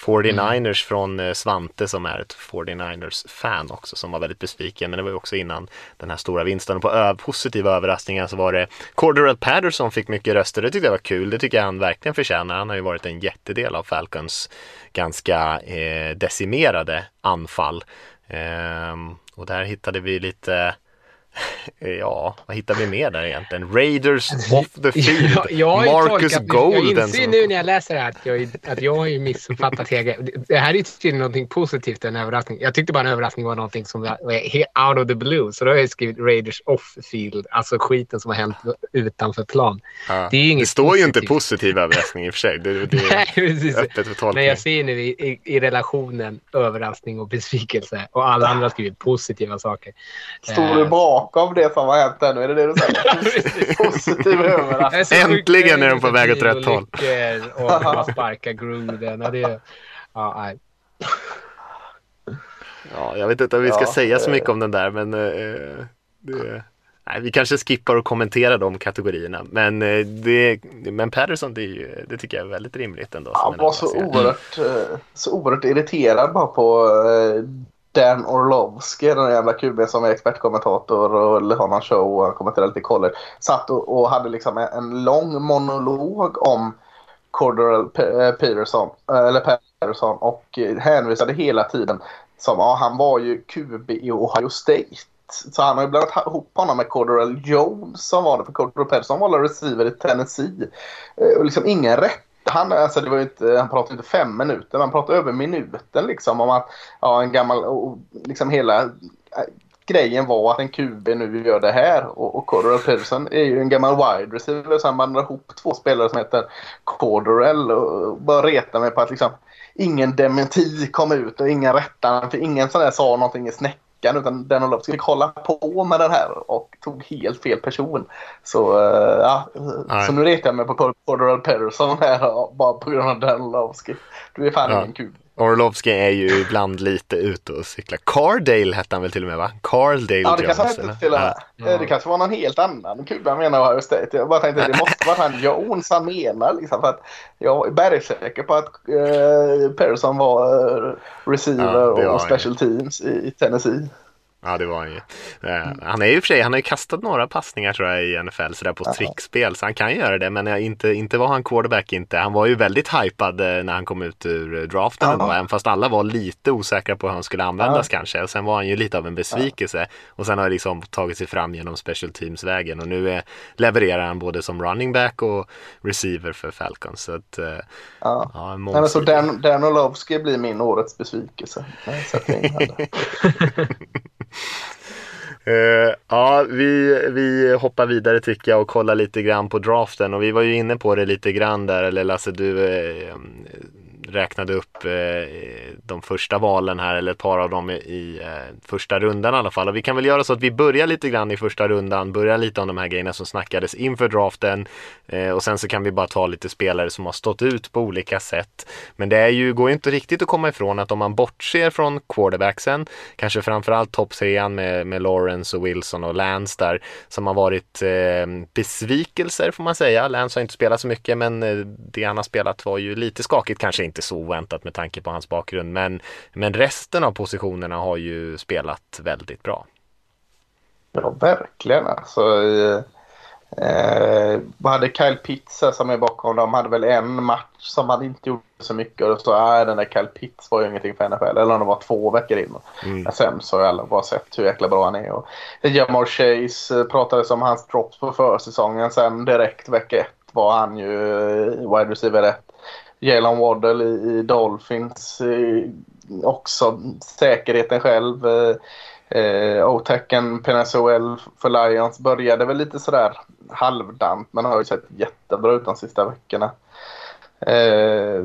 S2: 49ers mm. från eh, Svante som är ett 49ers-fan också som var väldigt besviken. Men det var ju också innan den här stora vinsten. Och på ö- positiva överraskningar så var det Corderell Patterson fick mycket röster. Det tyckte jag var kul. Det tycker jag han verkligen förtjänar. Han har ju varit en jättedel av Falcons ganska eh, decimerade anfall. Ehm, och där hittade vi lite Ja, vad hittar vi mer där egentligen? Raiders off the field.
S4: jag, jag
S2: Marcus
S4: tolkat,
S2: Golden.
S4: Jag inser nu när jag läser det här att jag, att jag har ju missuppfattat hela Det här är tydligen någonting positivt, en överraskning. Jag tyckte bara en överraskning var någonting som var out of the blue. Så då har jag skrivit Raiders off field, alltså skiten som har hänt utanför plan.
S2: Ja. Det, är inget det står positivt. ju inte positiv överraskning i och för sig. Det, det är
S4: Nej, precis.
S2: öppet för tolkning.
S4: Men jag ser nu i, i, i, relationen överraskning och besvikelse och alla andra har skrivit positiva saker.
S3: Står du bakom det som har hänt ännu? Är det det du säger? Positiv överraskning.
S2: Äntligen är de på väg åt rätt håll.
S4: Och man sparkar Gruden. Och det, ja, nej.
S2: ja, jag vet inte om vi ska ja, säga så mycket om den där, men eh, det, nej, vi kanske skippar att kommentera de kategorierna. Men, eh, det, men Patterson, det, det tycker jag är väldigt rimligt ändå.
S3: Han var så oerhört, så oerhört irriterad bara på Dan Orlovsky, den jävla kuben som är expertkommentator och har någon show och kommenterar lite college. Satt och, och hade liksom en, en, lång monolog om Cordell eh, Peterson, eh, eller Peterson och hänvisade hela tiden som ja, han var ju QB i Ohio State. Så han har ju blandat ihop honom med Cordell Jones som var det. För Cordell Peterson var receiver i Tennessee. Eh, och liksom ingen rätt han, alltså det var inte, han pratade inte fem minuter, han pratade över minuten liksom om att ja, en gammal, och liksom hela äh, grejen var att en QB nu gör det här och, och Corderell Pedersen är ju en gammal wide receiver så han bandar ihop två spelare som heter Corderell och bara retar mig på att liksom ingen dementi kom ut och ingen rättade, för ingen sån där sa någonting i snäck veckan utan Danolovski fick hålla på med den här och tog helt fel person. Så, uh, ja, så nu retar jag mig på Cordell Patterson här bara på grund av Danolovski. Du är fan ja. ingen kul.
S2: Orlovski är ju ibland lite ute och cyklar. Cardale hette han väl till och med va? Cardale
S3: Ja, det kanske Jones, hette till och med. Ja. Det kanske var någon helt annan kul han menar Ohio State. Jag bara tänkte det måste vara han Jones han menar. Liksom, för att jag är bergsäker på att uh, Persson var uh, receiver ja, och special teams i Tennessee.
S2: Ja, det var han ju. Uh, han är ju för sig, han har ju kastat några passningar tror jag i NFL sådär på trickspel, så han kan göra det. Men inte, inte var han quarterback inte. Han var ju väldigt hypad uh, när han kom ut ur draften, uh även fast alla var lite osäkra på hur han skulle användas kanske. Och sen var han ju lite av en besvikelse. Och sen har han liksom tagit sig fram genom special teams-vägen och nu är, levererar han både som running back och receiver för Falcons. Så att,
S3: ja. Ja, Nej, så Dan, Dan Orlovsky blir min årets besvikelse.
S2: Uh, ja, vi, vi hoppar vidare tycker jag och kollar lite grann på draften. Och vi var ju inne på det lite grann där, eller Lasse du eh, räknade upp eh, de första valen här eller ett par av dem i eh, första rundan i alla fall. Och vi kan väl göra så att vi börjar lite grann i första rundan, börjar lite om de här grejerna som snackades inför draften eh, och sen så kan vi bara ta lite spelare som har stått ut på olika sätt. Men det är ju, går ju inte riktigt att komma ifrån att om man bortser från quarterbacksen, kanske framförallt toppserien med, med Lawrence och Wilson och Lance där, som har varit eh, besvikelser får man säga. Lance har inte spelat så mycket men eh, det han har spelat var ju lite skakigt, kanske inte så oväntat med tanke på hans bakgrund. Men, men resten av positionerna har ju spelat väldigt bra.
S3: Ja, verkligen. Alltså, Eh, vad hade Kyle Pitts här som är bakom dem? hade väl en match som han inte gjorde så mycket. Och så är den där Kyle Pitts var ju ingenting för NFL. Eller om det var två veckor in. Mm. Men sen så har alla bara sett hur jäkla bra han är. Och Jamar Chase eh, pratades om hans drops på försäsongen. Sen direkt vecka ett var han ju eh, wide receiver 1. Jalen Waddell i, i Dolphins. Också säkerheten själv. Eh, Eh, Otaken Penazuel för Lions började väl lite sådär halvdant men har ju sett jättebra ut de sista veckorna. Eh,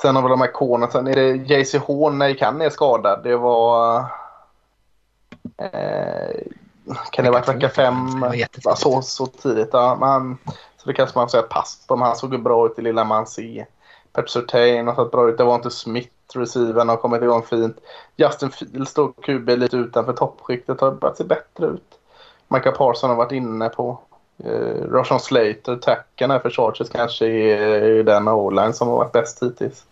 S3: sen har vi de här korna. Sen är det JC Horn när han är skadad. Det var... Eh, kan det ha varit vecka fem? Så, så tidigt. Ja, man, så det kanske man får säga pass på. Men han såg ju bra ut i lilla man ser. Pep Surtain har sett bra ut. Det var inte Smith Receiven har kommit igång fint. Justin Fields står QB lite utanför toppskiktet har börjat se bättre ut. Micah Parson har varit inne på. Eh, Roshan Slater, tacken här för Chargers kanske är den o som har varit bäst hittills.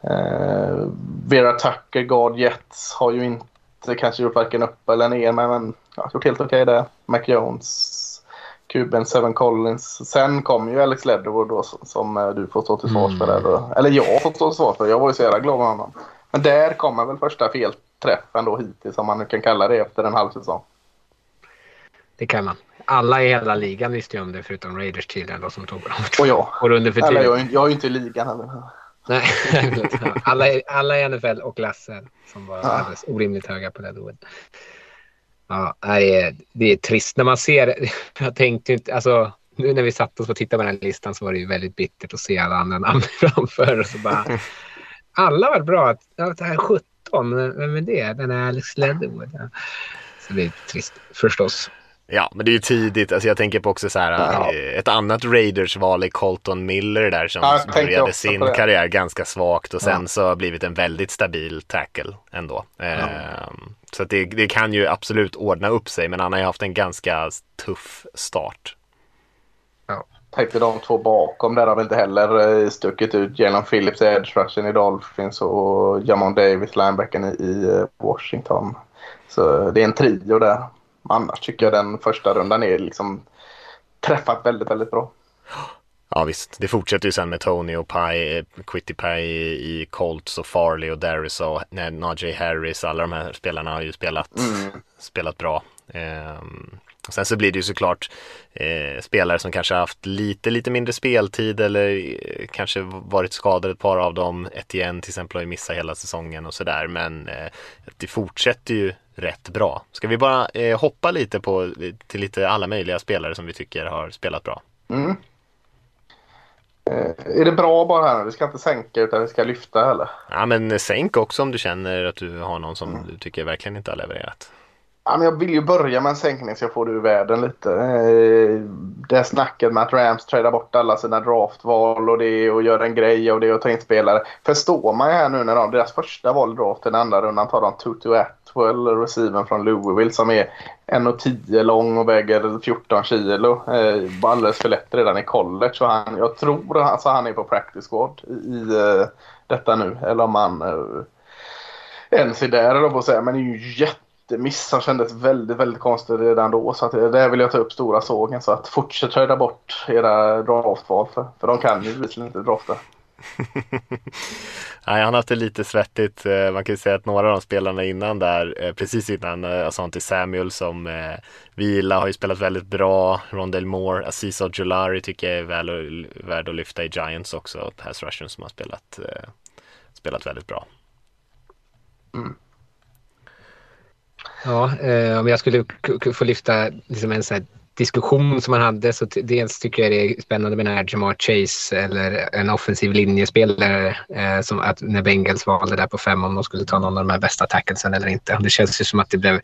S3: Eh, Vera Tucker, Guard Jets, har ju inte kanske gjort varken upp eller ner men, men ja, gjort helt okej okay där. Mac Jones kuben Seven Collins. Sen kom ju Alex Leatherwood då som eh, du får stå till svars för. Där. Eller jag får stå till svars för. Jag var ju så jävla glad med honom. Men där kommer väl första felträffen då hittills om man nu kan kalla det efter en halv säsong.
S4: Det kan man. Alla i hela ligan visste ju om det förutom Raiders tydligen då som tog dem.
S3: Och jag. Och under för Eller jag, jag är ju inte i ligan heller.
S4: Nej, alla, alla i NFL och Lasse som var ja. alldeles orimligt höga på då. Ja, det är, det är trist när man ser. Jag tänkte inte, alltså nu när vi satt oss och tittade på den här listan så var det ju väldigt bittert att se alla andra namn framför. Och så bara, alla var bra. Det här 17, vem är det? Den är Alex Leatherwood. Ja. Så det är trist förstås.
S2: Ja, men det är ju tidigt. Alltså jag tänker på också så här, ja. Eh, ett annat Raiders-val i Colton Miller där som ja, började sin karriär ganska svagt och sen ja. så har blivit en väldigt stabil tackle ändå. Ehm, så det, det, kan ju absolut ordna upp sig, men han har ju haft en ganska tuff start.
S3: Ja. Tänkte de två bakom där har väl inte heller eh, stuckit ut. Jalen Phillips, edge rushen i Dolphins och Jamon Davis, linebacken i, i eh, Washington. Så det är en trio där annars tycker jag den första rundan är liksom träffat väldigt, väldigt bra.
S2: Ja visst, det fortsätter ju sen med Tony och Pye, Quitty Pye i Colts och Farley och Darius och Najee Harris. Alla de här spelarna har ju spelat, mm. spelat bra. Ehm, sen så blir det ju såklart eh, spelare som kanske haft lite, lite mindre speltid eller eh, kanske varit skadade ett par av dem. Etienne till exempel har ju missat hela säsongen och sådär. Men eh, det fortsätter ju rätt bra. Ska vi bara eh, hoppa lite på till lite alla möjliga spelare som vi tycker har spelat bra? Mm.
S3: Eh, är det bra bara här? Vi ska inte sänka utan vi ska lyfta eller?
S2: Ja men sänk också om du känner att du har någon som mm. du tycker verkligen inte har levererat.
S3: Ja, men jag vill ju börja med en sänkning så jag får det ur världen lite. Eh, det snacket med att Rams tradar bort alla sina draftval och det och gör en grej och det och tar in spelare. Förstår man ju här nu när de, deras första val draft den andra rundan tar de Tutu Atwell, receiven från Louisville som är 1,10 lång och väger 14 kilo. Eh, Var alldeles för lätt redan i college. Så han, jag tror alltså han är på practice squad i, eh, detta nu. Eller om han ens är där eller på att säga. Men det är ju jätte miss som kändes väldigt, väldigt konstigt redan då. Så att det vill jag ta upp stora sågen. Så att fortsätt träda bort era draftval. För, för de kan ju visserligen inte drafta.
S2: Nej, han har haft det lite svettigt. Eh, man kan ju säga att några av de spelarna innan där, eh, precis innan eh, Asante Samuel som eh, vila har ju spelat väldigt bra. Rondell Moore, Aziz Ojolari tycker jag är väl värd att lyfta i Giants också. Pass Russian som har spelat, spelat väldigt bra. Mm.
S4: Ja, eh, om jag skulle få lyfta liksom en sån diskussion som man hade så dels tycker jag det är spännande med den här Jamar Chase eller en offensiv linjespelare eh, som att när Bengals valde där på fem om de skulle ta någon av de här bästa tacklesen eller inte. Det känns ju som att det blev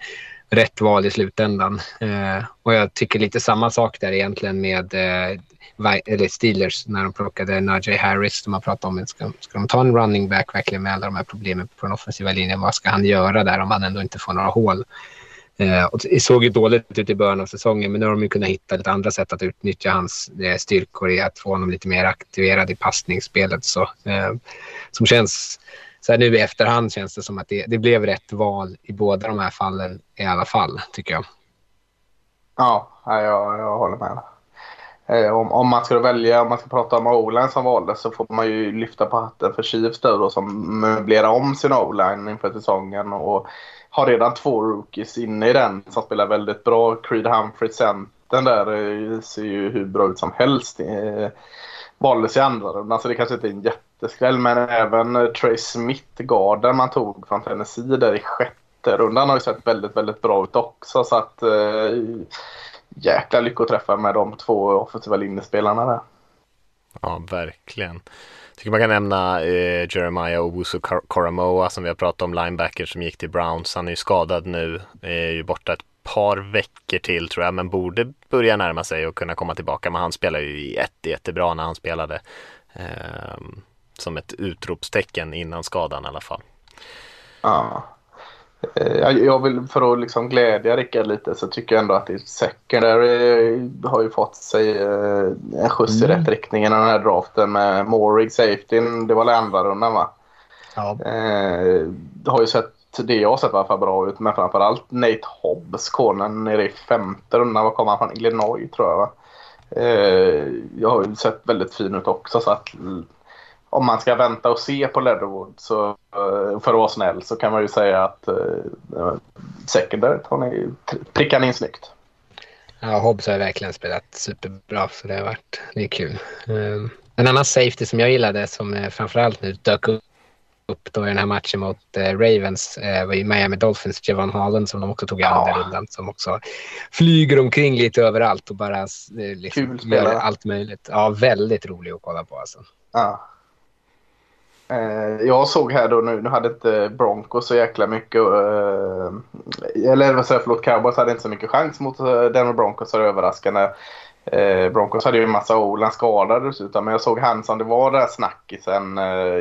S4: rätt val i slutändan. Eh, och jag tycker lite samma sak där egentligen med eh, eller Steelers när de plockade Najee Harris. De har pratat om ska, ska de ta en running back verkligen med alla de här problemen på den offensiva linjen. Vad ska han göra där om han ändå inte får några hål? Eh, och det såg ju dåligt ut i början av säsongen men nu har de ju kunnat hitta lite andra sätt att utnyttja hans eh, styrkor i att få honom lite mer aktiverad i passningsspelet. Så, eh, som känns, så här nu i efterhand känns det som att det, det blev rätt val i båda de här fallen i alla fall tycker jag.
S3: Ja, jag, jag håller med. Eh, om, om man ska välja, om man ska prata om o-line som valdes så får man ju lyfta på hatten för Chiefs då som möblerar om sin o-line inför säsongen och har redan två rookies inne i den som spelar väldigt bra. Creed Humphrey, centern där, eh, ser ju hur bra ut som helst. Eh, valdes i andra rundan så det kanske inte är en jätteskräll men även Trey Smith, garden man tog från Tennessee där i sjätte rundan har ju sett väldigt, väldigt bra ut också så att eh, jäkla lyckoträffar med de två offensiva linjespelarna där.
S2: Ja, verkligen. Jag tycker man kan nämna eh, Jeremiah Owusu Koromoa som vi har pratat om, linebacker som gick till Browns. Han är ju skadad nu, är ju borta ett par veckor till tror jag, men borde börja närma sig och kunna komma tillbaka. Men han spelar ju jätte, jättebra när han spelade. Eh, som ett utropstecken innan skadan i alla fall.
S3: Ja. Eh, jag vill, för att liksom glädja Rickard lite så tycker jag ändå att secondary har ju fått sig eh, en skjuts i mm. rätt riktning i den här draften med Morig safety. Det var andra rundan va? Ja. Eh, har ju sett, det jag har sett i alla fall bra ut men framförallt Nate Hobbs, konen nere i femte rundan. Vad kom han från? Illinois tror jag va? Jag har ju sett väldigt fin ut också så att om man ska vänta och se på Leatherwood så eh, för att vara snäll så kan man ju säga att uh, secondary har ni prickat in snyggt.
S4: Ja, Hobbs har verkligen spelat superbra så det har varit, det är kul. Um, en annan safety som jag gillade som framförallt nu dök upp då i den här matchen mot uh, Ravens uh, var ju Miami Dolphins, Javon Holland som de också tog i andra ja. rundan som också flyger omkring lite överallt och bara uh, liksom, gör allt möjligt. Ja, väldigt rolig att kolla på alltså.
S3: Ja. Eh, jag såg här då nu, nu hade inte Broncos så jäkla mycket, eh, eller vad säger förlåt, Cowboys hade inte så mycket chans mot eh, Denver Broncos så det överraskande. Eh, Broncos hade ju en massa Olan skadade dessutom men jag såg han som det var där snackisen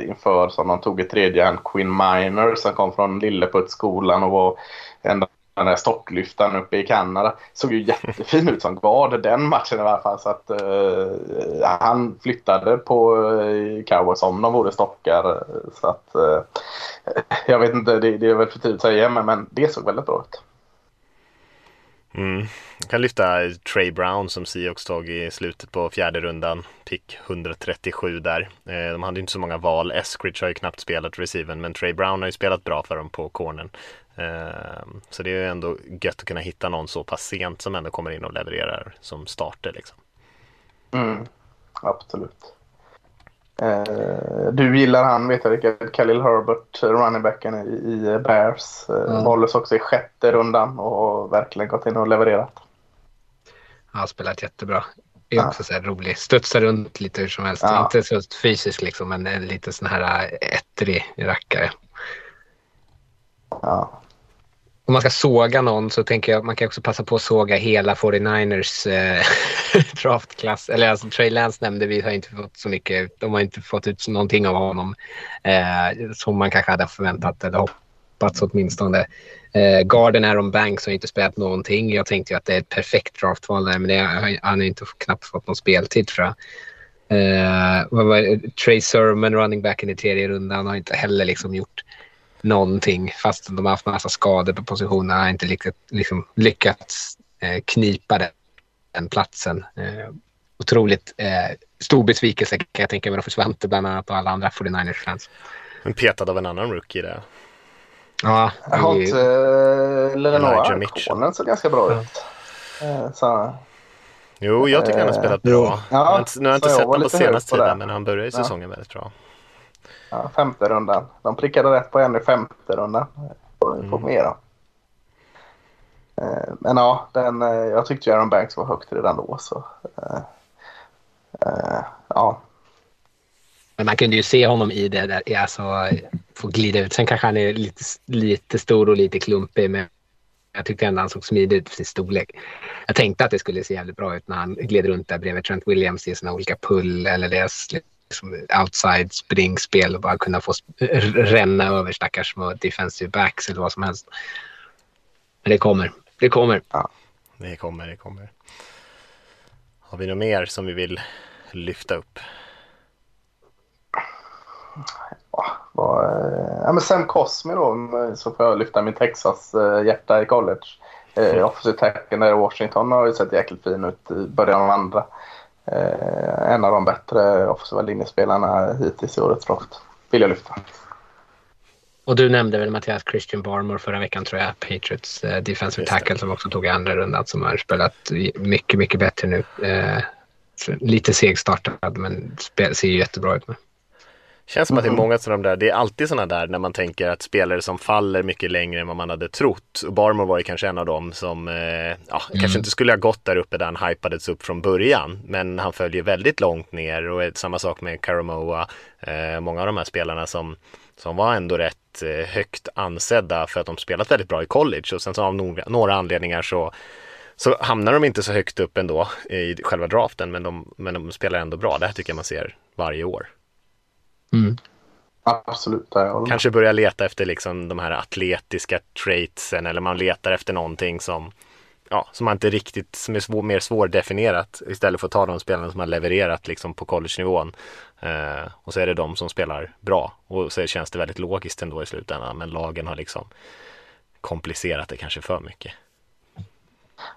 S3: inför som de tog i tredje hand, Quinn Miner som kom från Lilleputtskolan och var enda den här stocklyftaren uppe i Kanada. Såg ju jättefin ut som guard den matchen i alla fall. Så att, uh, han flyttade på uh, Cowboys om de vore stockar. Så att, uh, jag vet inte, det, det, är väl för tidigt att säga men, men det såg väldigt bra ut.
S2: Mm. Jag kan lyfta Trey Brown som Seahawks tog i slutet på fjärde rundan. Pick 137 där. De hade inte så många val. Eskridge har ju knappt spelat receiven men Trey Brown har ju spelat bra för dem på cornern. Ehm, så det är ändå gött att kunna hitta någon så pass sent som ändå kommer in och levererar som starter. Liksom.
S3: Mm, absolut. Uh, du gillar han, vet jag vilket, Khalil Herbert, runningbacken i, i Bears. Uh, mm. Valdes också i sjätte rundan och verkligen gått in och levererat.
S4: Han har spelat jättebra. Det är också så här rolig. Studsar runt lite hur som helst. Ja. Inte så fysiskt liksom, men en lite sån här ettrig rackare.
S3: Ja
S4: om man ska såga någon så tänker jag att man kan också passa på att såga hela 49ers eh, draftklass. Eller alltså Trey Lance nämnde vi har inte fått så mycket. De har inte fått ut någonting av honom eh, som man kanske hade förväntat eller hoppats åtminstone. Eh, Garden Aaron Banks har inte spelat någonting. Jag tänkte ju att det är ett perfekt draftval där men det, han har inte knappt fått någon speltid tror jag. Eh, Trey Sermon, running backen i tredje rundan, har inte heller liksom gjort någonting fast de har haft massa skador på positionerna har inte lyckats, liksom, lyckats eh, knipa den, den platsen. Eh, otroligt eh, stor besvikelse kan jag tänka mig för Svante bland annat och alla andra 49ers-fans.
S2: Men petad av en annan rookie där.
S3: Ja, har inte uh, Lenoir ser ganska bra ut. Uh, så.
S2: Jo, jag tycker han har spelat bra. Ja, nu har jag inte sett honom på senaste tiden, men han började säsongen ja. väldigt bra.
S3: Ja, femte rundan. De prickade rätt på en i femte rundan. Får vi mm. mera. Eh, men ja, den, eh, jag tyckte Aaron Banks var högt redan då. Så, uh, ja.
S4: Men man kunde ju se honom i det där, alltså få glida ut. Sen kanske han är lite, lite stor och lite klumpig, men jag tyckte ändå han såg smidig ut för sin storlek. Jag tänkte att det skulle se jävligt bra ut när han gled runt där bredvid Trent Williams i sina olika pull eller deras liksom outside springspel och bara kunna få ränna över stackars små defensive backs eller vad som helst. Men det kommer. Det kommer.
S2: Ja, det kommer. Det kommer. Har vi något mer som vi vill lyfta upp?
S3: Ja, ja, men Sam Cosmi då, så får jag lyfta min Texas-hjärta i college. Eh, offensive tacken där i Washington har ju sett jäkligt fin ut i början av andra. Eh, en av de bättre offensiva linjespelarna hittills i årets draft. Vill jag lyfta.
S4: Och du nämnde väl Mattias Christian Barmore förra veckan tror jag. Patriots eh, defensive tackle som också tog i andra rundan som har spelat mycket, mycket bättre nu. Eh, lite segstartad men spel, ser ju jättebra ut. Med.
S2: Känns som att det är mm. många sådana där, det är alltid sådana där när man tänker att spelare som faller mycket längre än vad man hade trott. Och Barmore var ju kanske en av dem som, eh, ja, mm. kanske inte skulle ha gått där uppe där han hypades upp från början. Men han följer väldigt långt ner och samma sak med Karamoa. Eh, många av de här spelarna som, som var ändå rätt eh, högt ansedda för att de spelat väldigt bra i college och sen så av några, några anledningar så så hamnar de inte så högt upp ändå i själva draften men de, men de spelar ändå bra. Det här tycker jag man ser varje år.
S3: Mm. Absolut. Ja,
S2: Kanske börja leta efter liksom de här atletiska traitsen eller man letar efter någonting som ja, som man inte riktigt, som är svår, mer svårdefinierat istället för att ta de spelarna som har levererat liksom på college-nivån. Eh, och så är det de som spelar bra och så känns det väldigt logiskt ändå i slutändan men lagen har liksom komplicerat det kanske för mycket.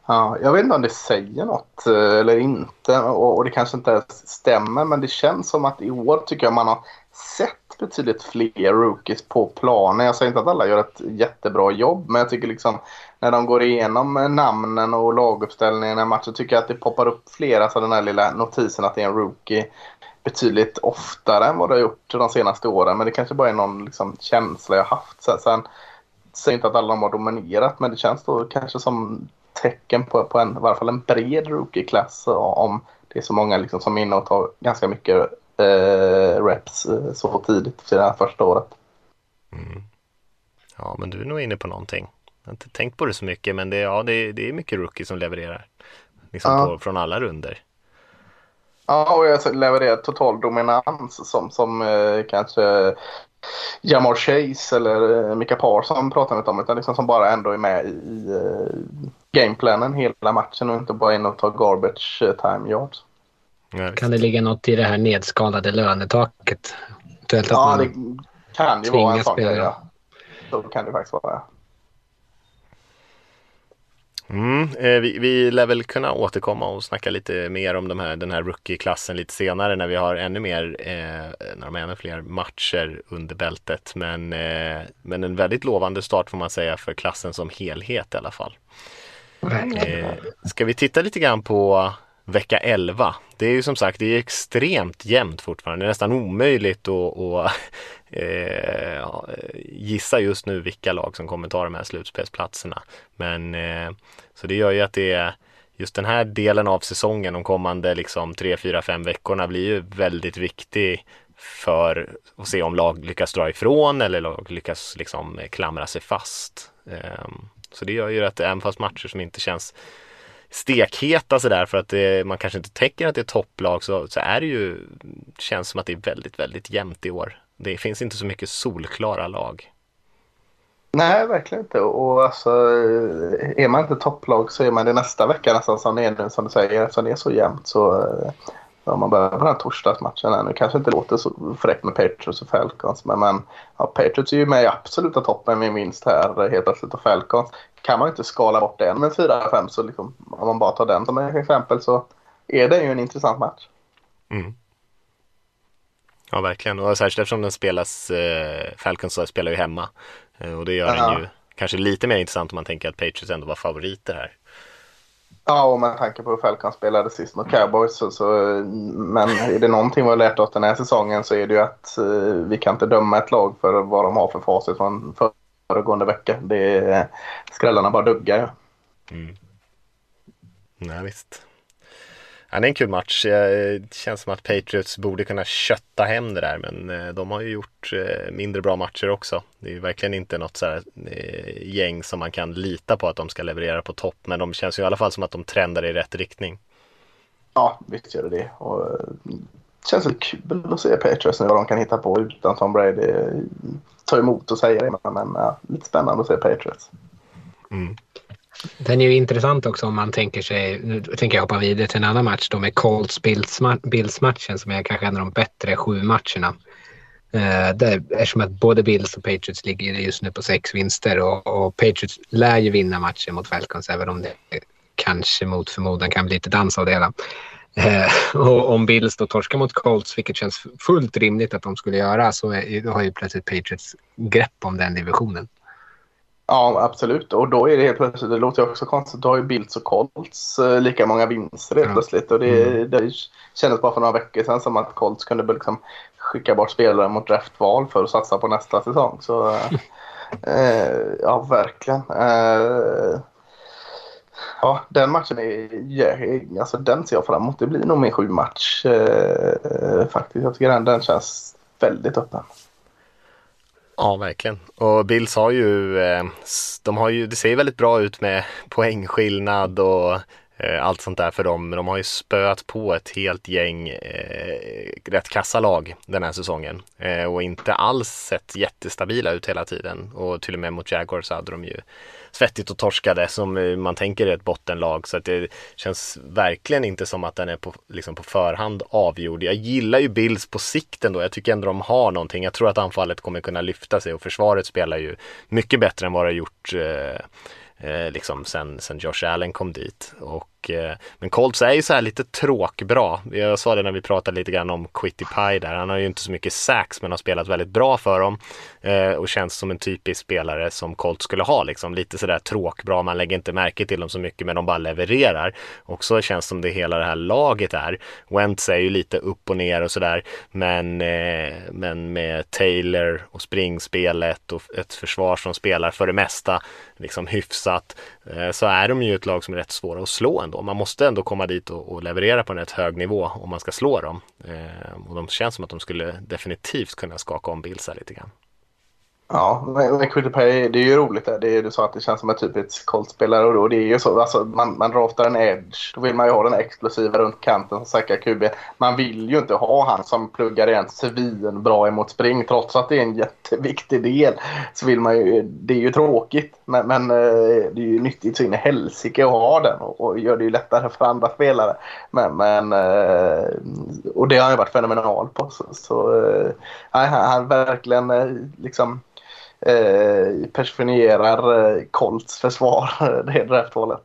S3: Ja, jag vet inte om det säger något eh, eller inte och, och det kanske inte stämmer men det känns som att i år tycker jag man har sett betydligt fler rookies på planen. Jag säger inte att alla gör ett jättebra jobb, men jag tycker liksom när de går igenom namnen och laguppställningen i matchen tycker jag att det poppar upp flera, så den här lilla notisen att det är en rookie betydligt oftare än vad det har gjort de senaste åren. Men det kanske bara är någon liksom, känsla jag haft. Sen, sen säger inte att alla de har dominerat, men det känns då kanske som tecken på, på en, i varje fall en bred rookie-klass om det är så många liksom som är inne och tar ganska mycket eh, reps eh, så tidigt för det här första året.
S2: Mm. Ja, men du är nog inne på någonting. Jag har inte tänkt på det så mycket, men det, ja, det, det är mycket rookie som levererar. Liksom ja. på, från alla runder.
S3: Ja, och jag levererar total dominans som, som eh, kanske Jamar Chase eller eh, Mika Parson pratar inte om, utan liksom som bara ändå är med i, i uh, gameplanen hela matchen och inte bara in och tar garbage eh, time yards.
S4: Kan det ligga något i det här nedskalade lönetaket?
S3: ja, det kan ju vara en grej. Ja. Så kan det faktiskt vara.
S2: Mm, eh, vi, vi lär väl kunna återkomma och snacka lite mer om de här, den här rookie-klassen lite senare när vi har ännu mer, eh, när de har ännu fler matcher under bältet. Men, eh, men en väldigt lovande start får man säga för klassen som helhet i alla fall. Eh, ska vi titta lite grann på vecka 11. Det är ju som sagt det är extremt jämnt fortfarande. Det är nästan omöjligt att, att eh, gissa just nu vilka lag som kommer ta de här slutspelsplatserna. Men eh, så det gör ju att det är just den här delen av säsongen, de kommande liksom 3, 4, 5 veckorna blir ju väldigt viktig för att se om lag lyckas dra ifrån eller lag lyckas liksom klamra sig fast. Ehm, så det gör ju att även fast matcher som inte känns stekheta sådär för att det, man kanske inte tänker att det är topplag så, så är det ju, känns som att det är väldigt, väldigt jämnt i år. Det finns inte så mycket solklara lag.
S3: Nej, verkligen inte. Och alltså, är man inte topplag så är man det nästa vecka nästan som det är nu som du säger. Eftersom det är så jämnt så eh, om man börjar på den här torsdagsmatchen här nu. kanske inte låter så fräckt med Patriots och Falcons. Men, men ja, Patriots är ju med i absoluta toppen med vinst här helt plötsligt. Och Falcons kan man inte skala bort den med 4-5 så liksom, om man bara tar den som ett exempel så är det ju en intressant match.
S2: Mm. Ja, verkligen. Och särskilt eftersom den spelas, eh, Falcons spelar ju hemma. Eh, och det gör ja. den ju kanske lite mer intressant om man tänker att Patriots ändå var favoriter här.
S3: Ja, och med tanke på hur Falcon spelade sist mot Cowboys. Så, så, men är det någonting vi har lärt oss den här säsongen så är det ju att uh, vi kan inte döma ett lag för vad de har för facit från föregående vecka. Det är, skrällarna bara duggar. Ja. Mm.
S2: Nej, visst. Ja, det är en kul match. Det känns som att Patriots borde kunna kötta hem det där men eh, de har ju gjort eh, mindre bra matcher också. Det är verkligen inte något så här eh, gäng som man kan lita på att de ska leverera på topp men de känns ju i alla fall som att de trendar i rätt riktning.
S3: Ja, visst gör det det. Och det känns väl kul att se Patriots nu vad de kan hitta på utan Tom Brady. Ta emot och säga det men ja, lite spännande att se Patriots.
S4: Mm. Den är ju intressant också om man tänker sig, nu tänker jag hoppa vidare till en annan match då med Colts Bills-matchen som är kanske en av de bättre sju matcherna. Eh, där, eftersom att både Bills och Patriots ligger just nu på sex vinster och, och Patriots lär ju vinna matchen mot Falcons även om det kanske mot förmodan kan bli lite dans av det hela. Eh, och om Bills då torskar mot Colts, vilket känns fullt rimligt att de skulle göra, så är, har ju plötsligt Patriots grepp om den divisionen.
S3: Ja, absolut. Och då är det helt plötsligt, det låter också konstigt, då har ju Bills och Colts eh, lika många vinster helt ja. plötsligt. Och det, mm. det kändes bara för några veckor sedan som att Colts kunde liksom skicka bort spelare mot draftval för att satsa på nästa säsong. Så eh, ja, verkligen. Eh, ja, den matchen är, alltså den ser jag fram emot. Det blir nog min sju match eh, faktiskt. Jag tycker den, den känns väldigt öppen.
S2: Ja, verkligen. Och Bills har ju, eh, de har ju, det ser väldigt bra ut med poängskillnad och eh, allt sånt där för dem. De har ju spöat på ett helt gäng eh, rätt kassa lag den här säsongen eh, och inte alls sett jättestabila ut hela tiden. Och till och med mot Jaguars hade de ju svettigt och torskade som eh, man tänker är ett bottenlag. Så att det känns verkligen inte som att den är på, liksom på förhand avgjord. Jag gillar ju Bills på sikt ändå. Jag tycker ändå de har någonting. Jag tror att anfallet kommer kunna lyfta sig och försvaret spelar ju mycket bättre än vad det har gjort eh, eh, liksom sen, sen Josh Allen kom dit. Och Eh, men Colts är ju så här lite tråkbra. Jag sa det när vi pratade lite grann om Quitty Pie där. Han har ju inte så mycket sax men har spelat väldigt bra för dem eh, och känns som en typisk spelare som Colts skulle ha liksom. Lite sådär tråkbra, man lägger inte märke till dem så mycket men de bara levererar. Och så känns som det hela det här laget är. Wentz är ju lite upp och ner och sådär men, eh, men med Taylor och springspelet och ett försvar som spelar för det mesta liksom hyfsat eh, så är de ju ett lag som är rätt svåra att slå ändå ändå. Man måste ändå komma dit och, och leverera på en rätt hög nivå om man ska slå dem. Eh, och de känns som att de skulle definitivt kunna skaka om Bilsa lite grann.
S3: Ja, men Pay, det är ju roligt. Där. Det är, du sa att det känns som en typisk Colt-spelare och då, det är ju så. Alltså, man, man draftar en edge. Då vill man ju ha den explosiva runt kanten som säkrar QB. Man vill ju inte ha han som pluggar igen svinbra emot spring. Trots att det är en jätteviktig del så vill man ju. Det är ju tråkigt. Men, men eh, det är ju nyttigt så in i helsike att ha den och, och gör det ju lättare för andra spelare. Men, men eh, och det har han ju varit fenomenal på. Så, så eh, nej, han, han verkligen liksom eh, personifierar eh, Colts försvar, det draftvalet.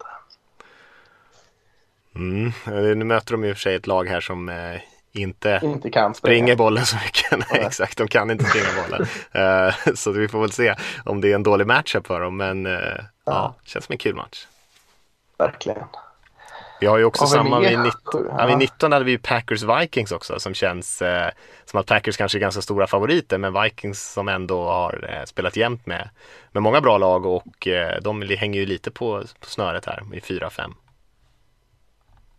S2: Mm. Nu möter de i och för sig ett lag här som eh, inte,
S3: inte kan
S2: springer bollen så mycket. Nej, exakt, de kan inte springa bollen. uh, så vi får väl se om det är en dålig matchup för dem. Men uh, ja. ja, känns som en kul match.
S3: Verkligen.
S2: Vi har ju också samma, vid, 19, ja. vid 19 hade vi Packers Vikings också som känns eh, som att Packers kanske är ganska stora favoriter men Vikings som ändå har eh, spelat jämt med, med många bra lag och eh, de hänger ju lite på, på snöret här i 4-5.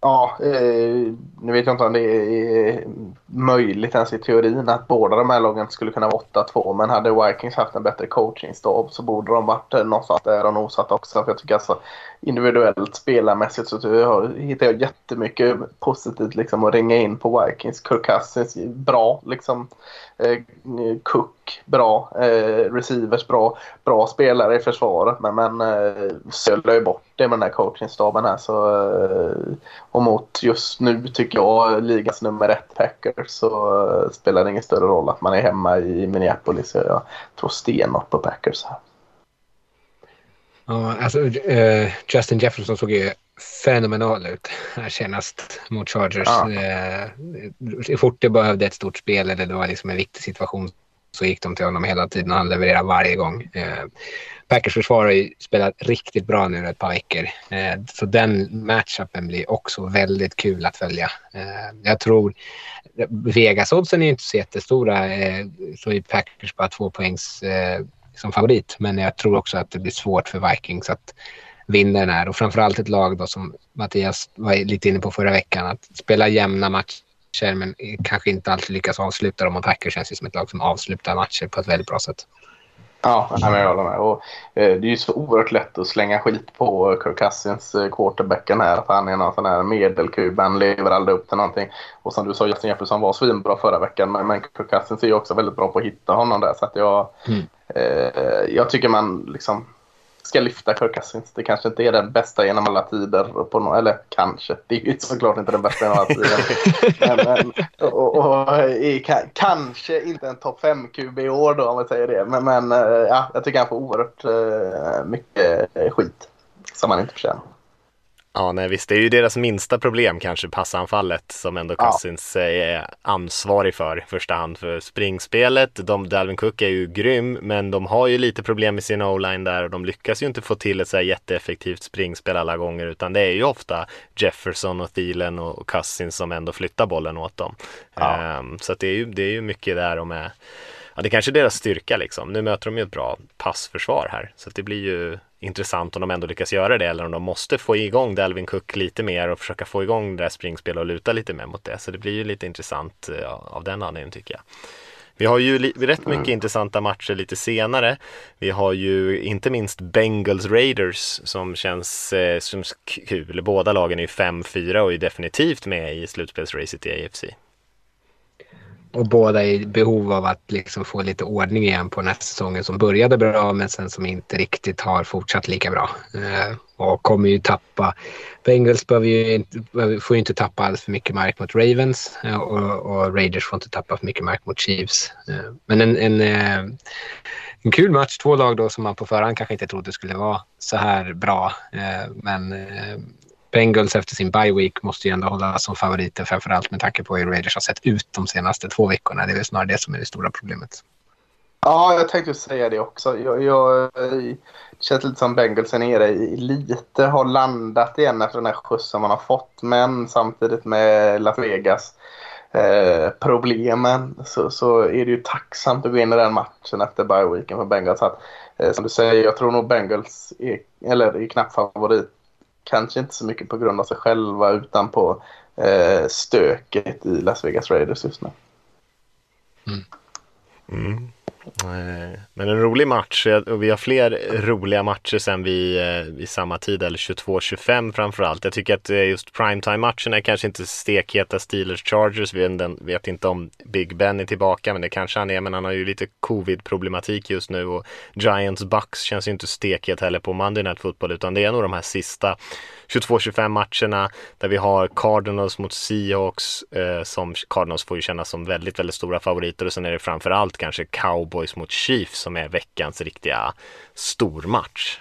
S3: Ja, eh, nu vet jag inte om det är möjligt ens i teorin att båda de här lagen skulle kunna vara 8-2. Men hade Vikings haft en bättre coachingstab så borde de varit eh, någonstans där och nosat också. För jag tycker alltså individuellt spelarmässigt så hittar jag jättemycket positivt liksom att ringa in på Vikings. Kirk Cousins bra liksom. Eh, Cook bra. Eh, receivers bra. Bra spelare i försvaret men, men eh, ju bort det med den här coachingstaben här. Så, eh, och mot just nu tycker jag ligans nummer ett Packers så eh, spelar det ingen större roll att man är hemma i Minneapolis. Jag tror stenhårt på Packers här.
S4: Ja, alltså, uh, Justin Jefferson såg ju fenomenal ut här senast mot Chargers. Ja. Uh, fort det behövde ett stort spel eller det var liksom en viktig situation så gick de till honom hela tiden och han levererade varje gång. Eh, Packers försvar har ju spelat riktigt bra nu ett par veckor. Eh, så den matchupen blir också väldigt kul att följa. Eh, jag tror Vegas-oddsen är inte så jättestora. Eh, så är Packers bara två poängs eh, som favorit. Men jag tror också att det blir svårt för Vikings att vinna den här. Och framförallt ett lag då som Mattias var lite inne på förra veckan. Att spela jämna matcher men kanske inte alltid lyckas avsluta dem. Och Packers känns ju som ett lag som avslutar matcher på ett väldigt bra sätt.
S3: Ja, jag håller med. Och, eh, det är ju så oerhört lätt att slänga skit på Kirk Cousins, eh, quarterbacken här. Att han är någon sån här medelkub, han lever aldrig upp till någonting. Och som du sa, Justin Jefferson var svinbra förra veckan. Men, men Kirk Cousins är ju också väldigt bra på att hitta honom där. Så att jag, mm. eh, jag tycker man liksom ska lyfta Kirk Cousins. Det kanske inte är den bästa genom alla tider. På no eller kanske, det är ju såklart inte den bästa genom alla tider. men, men, och, och, i, kanske inte en topp 5-QB i år då om vi säger det. Men, men eh, ja, jag tycker han får oerhört uh, mycket skit som han inte förtjänar.
S2: Ja, nej visst, det är ju deras minsta problem kanske, passanfallet som ändå Cousins ja. är ansvarig för i första hand för springspelet. De, Dalvin Cook är ju grym, men de har ju lite problem med sin o-line där och de lyckas ju inte få till ett så här jätteeffektivt springspel alla gånger, utan det är ju ofta Jefferson och Thielen och Cousins som ändå flyttar bollen åt dem. Ja. Um, så det är ju, det är ju mycket där de är Ja, det kanske är deras styrka liksom. Nu möter de ju ett bra passförsvar här, så det blir ju intressant om de ändå lyckas göra det eller om de måste få igång Dalvin Cook lite mer och försöka få igång det där springspelet och luta lite mer mot det. Så det blir ju lite intressant eh, av den anledningen tycker jag. Vi har ju rätt mycket mm. intressanta matcher lite senare. Vi har ju inte minst Bengals Raiders som känns eh, som kul. Båda lagen är 5-4 och är definitivt med i slutspelsracet i AFC.
S4: Och båda i behov av att liksom få lite ordning igen på den här säsongen som började bra men sen som inte riktigt har fortsatt lika bra. Eh, och kommer ju tappa. Bengals behöver ju inte, får ju inte tappa alls för mycket mark mot Ravens eh, och, och, Raiders får inte tappa för mycket mark mot Chiefs. Eh, men en, en, eh, en kul match, två lag då som man på förhand kanske inte trodde skulle vara så här bra. Eh, men eh, Bengals efter sin bye week måste ju ändå hållas som favoriter framförallt med tanke på hur Raiders har sett ut de senaste två veckorna. Det är väl snarare det som är det stora problemet.
S3: Ja, jag tänkte säga det också. Jag, jag, det känns lite som Bengals är nere i lite, har landat igen efter den här skjutsen man har fått. Men samtidigt med Las Vegas eh, problemen så, så är det ju tacksamt att gå in i den matchen efter bye weeken för Bengals. Att, eh, som du säger, jag tror nog Bengals är, eller är knappt favorit kanske inte så mycket på grund av sig själva utan på eh, stöket i Las Vegas Raiders just nu.
S2: Mm. Mm. Men en rolig match och vi har fler roliga matcher sen vid, eh, i samma tid eller 22-25 framförallt. Jag tycker att eh, just primetime-matcherna är kanske inte stekheta Steelers Chargers. Vi vet inte om Big Ben är tillbaka men det kanske han är men han har ju lite covid-problematik just nu och Giants Bucks känns ju inte stekhet heller på Monday Night Football utan det är nog de här sista 22-25 matcherna där vi har Cardinals mot Seahawks eh, som Cardinals får ju kännas som väldigt, väldigt stora favoriter och sen är det framförallt kanske Cowboys mot Chiefs som är veckans riktiga stormatch.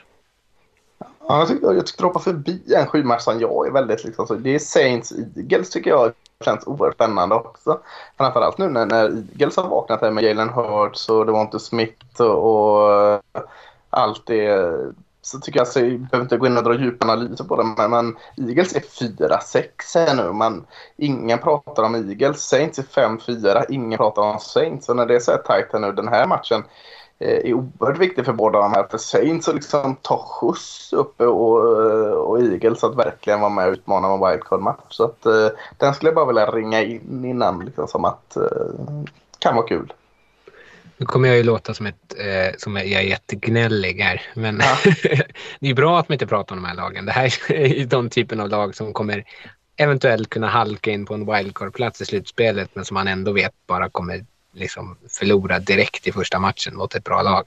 S3: Ja, jag tyckte, jag tyckte hoppa förbi en sjumatch som jag är väldigt liksom så. Det är Saints Eagles tycker jag känns oerhört spännande också. Framförallt nu när, när Eagles har vaknat här med Jalen Hurts och Devonte Smith och, och eh, allt det så tycker jag, alltså, jag behöver inte gå in och dra djupanalyser på det, men, men Eagles är 4-6 här nu. Men ingen pratar om Eagles. Saints är 5-4, ingen pratar om Saints. Så när det är så här tajt här nu, den här matchen eh, är oerhört viktig för båda de här. För Saints att liksom ta skjuts uppe och, och Eagles att verkligen vara med och utmana en wildcard-match. Så att, eh, den skulle jag bara vilja ringa in innan, liksom, som att eh, kan vara kul.
S4: Nu kommer jag ju låta som, ett, eh, som jag är jättegnällig här. Men ja. det är bra att man inte pratar om de här lagen. Det här är ju de typen av lag som kommer eventuellt kunna halka in på en wildcard-plats i slutspelet men som man ändå vet bara kommer liksom förlora direkt i första matchen mot ett bra lag.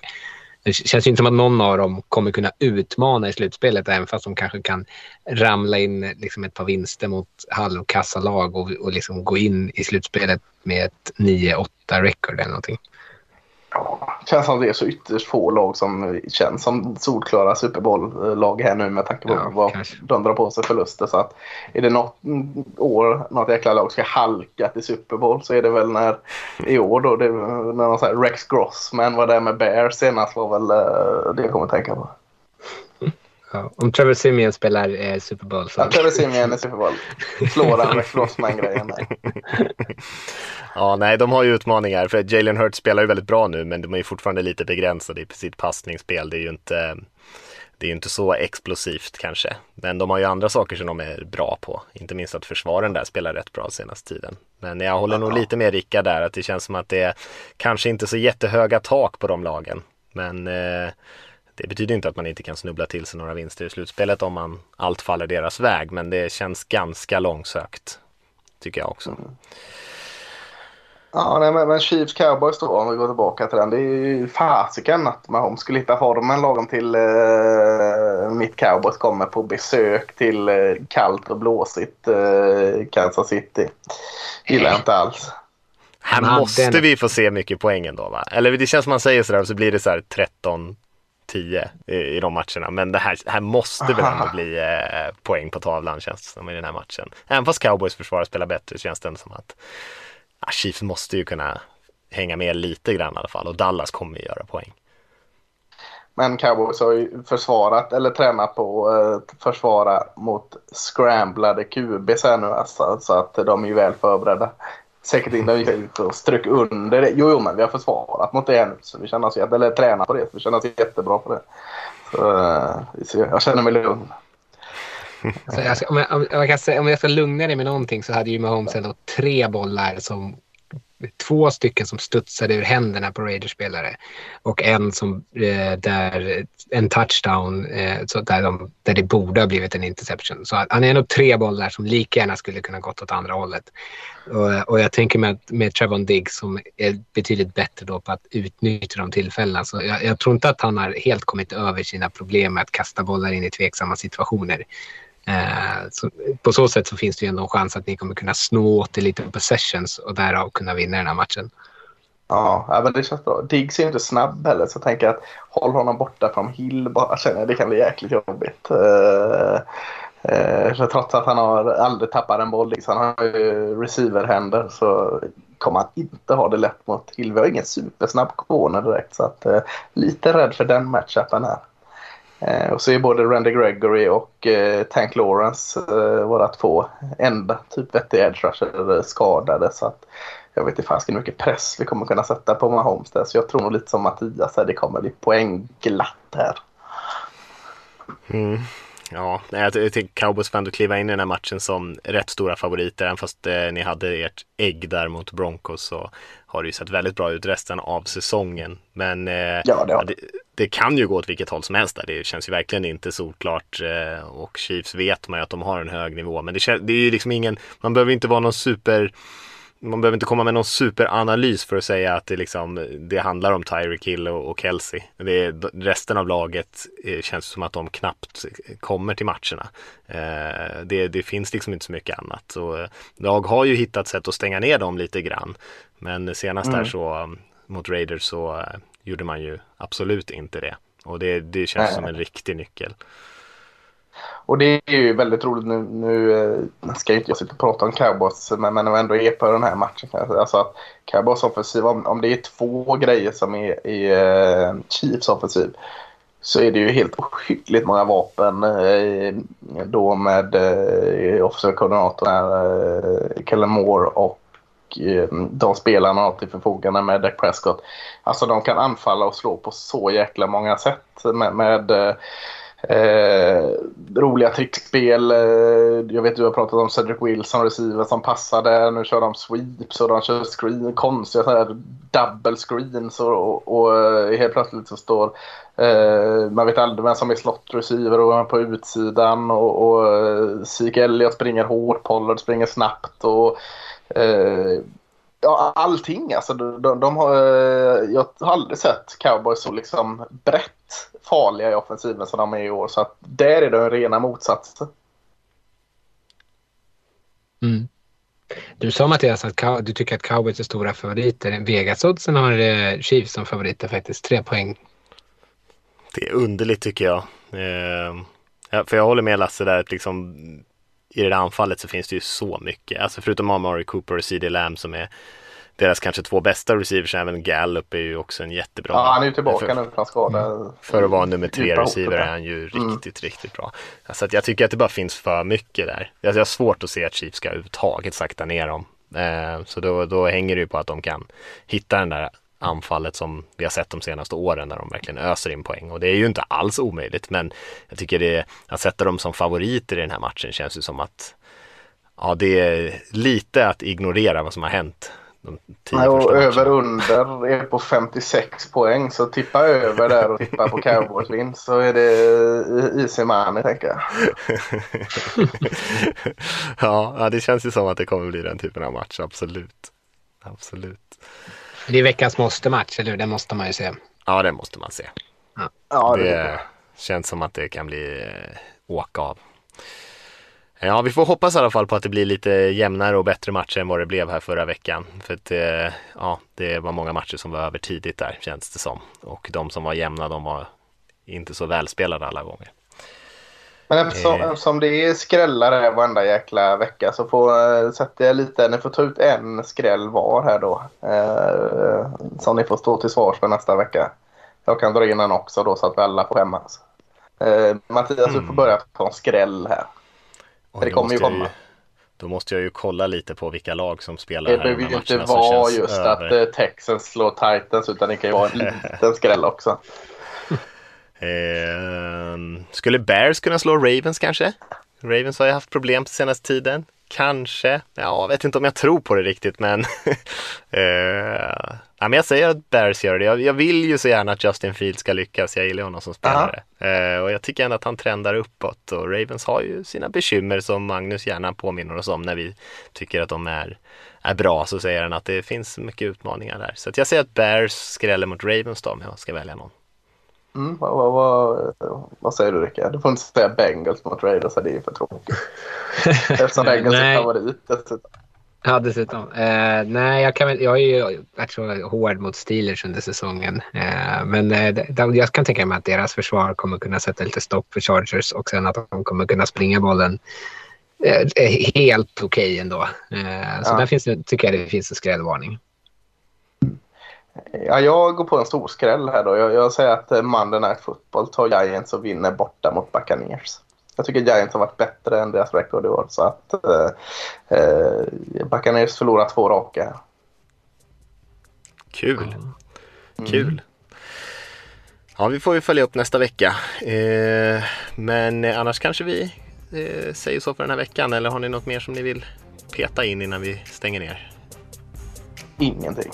S4: Det känns ju inte som att någon av dem kommer kunna utmana i slutspelet även fast de kanske kan ramla in liksom ett par vinster mot halvkassa lag och, och liksom gå in i slutspelet med ett 9-8 record eller någonting.
S3: Ja, känns som det är så ytterst få lag som känns som solklara Super Bowl-lag här nu med tanke på ja, vad kanske. de drar på sig förluster. Så att är det något år något jäkla lag ska halka till Super Bowl så är det väl när i år då det, när någon så Rex Grossman var där med Bears senast var väl uh, det jag kommer att tänka på.
S4: Ja, om Trevor Simeon spelar eh, Super Bowl så...
S3: Ja, Trevor Simeon är Super Bowl. Slår han Rex Grossman-grejen där.
S2: Ja, nej, de har ju utmaningar. För Jalen Hurts spelar ju väldigt bra nu, men de är ju fortfarande lite begränsade i sitt passningsspel. Det är ju inte, det är inte så explosivt kanske. Men de har ju andra saker som de är bra på. Inte minst att försvaren där spelar rätt bra senaste tiden. Men jag håller nog lite med Rickard där, att det känns som att det är kanske inte så jättehöga tak på de lagen. Men eh, det betyder inte att man inte kan snubbla till sig några vinster i slutspelet om man allt faller deras väg. Men det känns ganska långsökt, tycker jag också. Mm.
S3: Ja, nej, men, men Chiefs Cowboys då, om vi går tillbaka till den. Det är ju fasiken att Mahomes skulle hitta formen lagom till eh, mitt Cowboys kommer på besök till eh, kallt och blåsigt eh, Kansas City. Gillar jag inte alls.
S2: Här måste vi få se mycket poängen då va? Eller det känns som man säger sådär och så blir det så här 13 10 i, i de matcherna. Men det här, här måste väl ändå bli eh, poäng på tavlan känns det som i den här matchen. Även fast Cowboys försvar spelar bättre känns det som att ja, Chiefs måste ju kunna hänga med lite grann i alla fall och Dallas kommer ju göra poäng.
S3: Men Cowboys har ju försvarat eller tränat på att försvara mot scramblade QBs här nu alltså, så att de är ju väl förberedda. Säkert innan vi gick ut och strök under det. Jo, jo, men vi har försvarat mot det här nu så vi känner oss, eller tränat på det så vi känner oss jättebra på det. Så, eh, jag känner mig lugn.
S4: Så jag ska, om, jag, om, jag kan om jag ska lugna dig med någonting så hade ju Mahomes ändå tre bollar som två stycken som studsade ur händerna på Raiders-spelare och en som eh, där en touchdown eh, så där, de, där det borde ha blivit en interception. Så han är nog tre bollar som lika gärna skulle kunna gått åt andra hållet. Och, och jag tänker med, med Trevon Diggs som är betydligt bättre då på att utnyttja de tillfällena. Så jag, jag tror inte att han har helt kommit över sina problem med att kasta bollar in i tveksamma situationer. Eh, så på så sätt så finns det ju ändå en chans att ni kommer kunna snå åt er lite possessions och därav kunna vinna den här matchen.
S3: Ja, men det känns bra. Diggs är inte snabb heller så jag tänker att håll honom borta från Hill bara känner jag det kan bli jäkligt jobbigt. Uh, uh, för trots att han har aldrig tappat en boll, liksom, han har ju receiverhänder så kommer han inte ha det lätt mot Hill. Vi har ingen supersnabb corner direkt så att uh, lite rädd för den matchupen här. Eh, och så är både Randy Gregory och eh, Tank Lawrence eh, våra två enda typ vettiga edge rusher skadade. Så att jag vet inte fasiken hur mycket press vi kommer kunna sätta på Mahomes där. Så jag tror nog lite som Mattias här, det kommer bli poängglatt här.
S2: Mm. Ja, jag tycker Cowboys får ändå kliva in i den här matchen som rätt stora favoriter. Även fast eh, ni hade ert ägg där mot Broncos så har det ju sett väldigt bra ut resten av säsongen. Men eh,
S3: Ja, det
S2: det, det kan ju gå åt vilket håll som helst där. Det känns ju verkligen inte solklart. Eh, och Chiefs vet man ju att de har en hög nivå. Men det, det är ju liksom ingen, man behöver inte vara någon super man behöver inte komma med någon superanalys för att säga att det, liksom, det handlar om Tyreek Hill och, och Kelsey. Det resten av laget eh, känns som att de knappt kommer till matcherna. Eh, det, det finns liksom inte så mycket annat. Så, eh, lag har ju hittat sätt att stänga ner dem lite grann. Men senast där så um, mot Raiders så eh, gjorde man ju absolut inte det. Och det, det känns
S3: Nej.
S2: som en riktig nyckel.
S3: Och det är ju väldigt roligt nu. Nu eh, ska ju inte jag sitta och prata om Cowboys, men, men ändå är på den här matchen. jag. Alltså att Cowboys offensiv, om, om det är två grejer som är i eh, Chiefs offensiv så är det ju helt ohyggligt många vapen eh, då med eh, offensiv koordinator eh, Kellen Moore och Eh, de spelarna har till förfogande med Dak Prescott. Alltså de kan anfalla och slå på så jäkla många sätt med, med eh, roliga trickspel. Eh, jag vet du har pratat om Cedric Wilson, receiver som passar där. Nu kör de sweeps och de kör screen, konstiga så här double screens och, och, och eh, helt plötsligt så står eh, man vet aldrig vem som är slot receiver och vem på utsidan och, och Zeke Elliott springer hårt, Pollard springer snabbt och eh, Ja, allting alltså. De, de, de har, eh, jag har aldrig sett cowboys så liksom brett farliga i offensiven som de är i år. Så att där är det en rena motsatsen.
S4: Mm. Du sa Mattias att du tycker att cowboys är stora favoriter. Vegas-oddsen har eh, Chiefs som favoriter faktiskt. Tre poäng.
S2: Det är underligt tycker jag. Eh, för jag håller med Lasse där att liksom i det där anfallet så finns det ju så mycket. Alltså förutom Amari Cooper och CD Lamb som är deras kanske två bästa receivers. Även Gallup är ju också en jättebra.
S3: Ja, han är ju tillbaka
S2: för,
S3: nu från skada.
S2: För att vara nummer tre receiver är han ju
S3: Mm.
S2: riktigt, riktigt bra. Så att jag tycker att det bara finns för mycket där. Jag jag har svårt att se att Chiefs ska överhuvudtaget sakta ner dem. Eh, så då, då hänger det ju på att de kan hitta den där anfallet som vi har sett de senaste åren när de verkligen öser in poäng. Och det är ju inte alls omöjligt, men jag tycker det, att sätta dem som favoriter i den här matchen känns ju som att ja, det är lite att ignorera vad som har hänt de
S3: Nej, och över under är på 56 poäng. Så tippa över där och tippa på cowboys vinst så är det easy money tänker jag.
S2: ja, ja, det känns ju som att det kommer bli den typen av match, absolut. Absolut.
S4: Det är veckans måste-match, eller hur? Den måste man ju se.
S2: Ja, det måste man se.
S3: Ja, det,
S2: Det känns som att det kan bli eh, åka av. Ja, vi får hoppas i alla fall på att det blir lite jämnare och bättre matcher än vad det blev här förra veckan. För att eh, ja, det var många matcher som var över tidigt där känns det som. Och de som var jämna, de var inte så välspelade alla gånger.
S3: Men eftersom,
S2: Eh.
S3: eftersom det är skrällare varenda jäkla vecka så får, äh, sätter jag lite, ni får ta ut en skräll var här då. Eh, som ni får stå till svars för nästa vecka. Jag kan dra in en också då så att vi alla får skämmas. Eh, Mattias, du får börja ta en skräll här.
S2: Och
S3: det kommer ju komma.
S2: Då måste jag ju kolla lite på vilka lag som spelar
S3: Det
S2: här de
S3: behöver
S2: här
S3: ju inte vara just
S2: över.
S3: att eh, Texans slår Titans utan det kan ju vara en liten skräll också.
S2: Ehm, skulle Bears kunna slå Ravens kanske? Ravens har ju haft problem senaste tiden. Kanske. Ja, jag vet inte om jag tror på det riktigt men eh, ja, men jag säger att Bears gör det. Jag, jag vill ju så gärna att Justin Fields ska lyckas. Jag gillar honom som spelare. Eh, och jag tycker ändå att han trendar uppåt och Ravens har ju sina bekymmer som Magnus gärna påminner oss om när vi tycker att de är, är bra så säger han att det finns mycket utmaningar där. Så jag säger att Bears skräller mot Ravens då om jag ska välja någon.
S3: Mm, vad, vad, vad, säger du Rickard? Du får inte säga Bengals mot Raiders, det är för tråkigt. Eftersom Bengals är favorit dessutom.
S4: Ja, dessutom. Eh, nej, jag, kan, jag har ju varit så hård mot Steelers under säsongen. Eh, men eh, jag kan tänka mig att deras försvar kommer kunna sätta lite stopp för Chargers och sen att de kommer kunna springa bollen eh, helt okej ändå. Eh, så
S3: Ja.
S4: där finns tycker jag det finns en skrällvarning.
S3: Ja, jag går på en stor skräll här då. Jag, jag säger att eh, Monday Night Football tar Giants och vinner borta mot Buccaneers. Jag tycker Giants har varit bättre än deras record i år. Så att eh, eh, Buccaneers förlorar två raka.
S2: Kul. Kul. Ja, vi får ju följa upp nästa vecka. Eh, men eh, annars kanske vi eh, säger så för den här veckan. Eller har ni något mer som ni vill peta in innan vi stänger ner?
S3: Ingenting.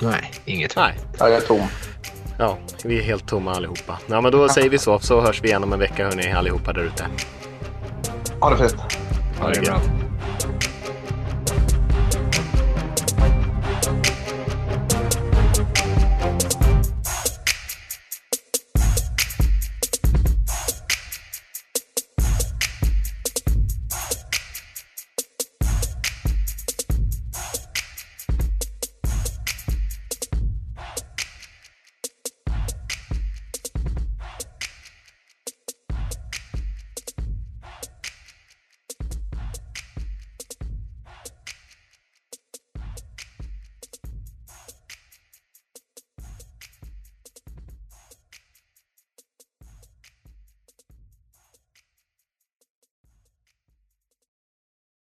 S4: Nej, inget.
S2: Nej,
S3: Jag är tom.
S2: ja, vi är helt tomma allihopa. Ja, men då säger vi så, så hörs vi igen om en vecka hörni allihopa där ute.
S3: Ha det fint.
S4: Ha det bra.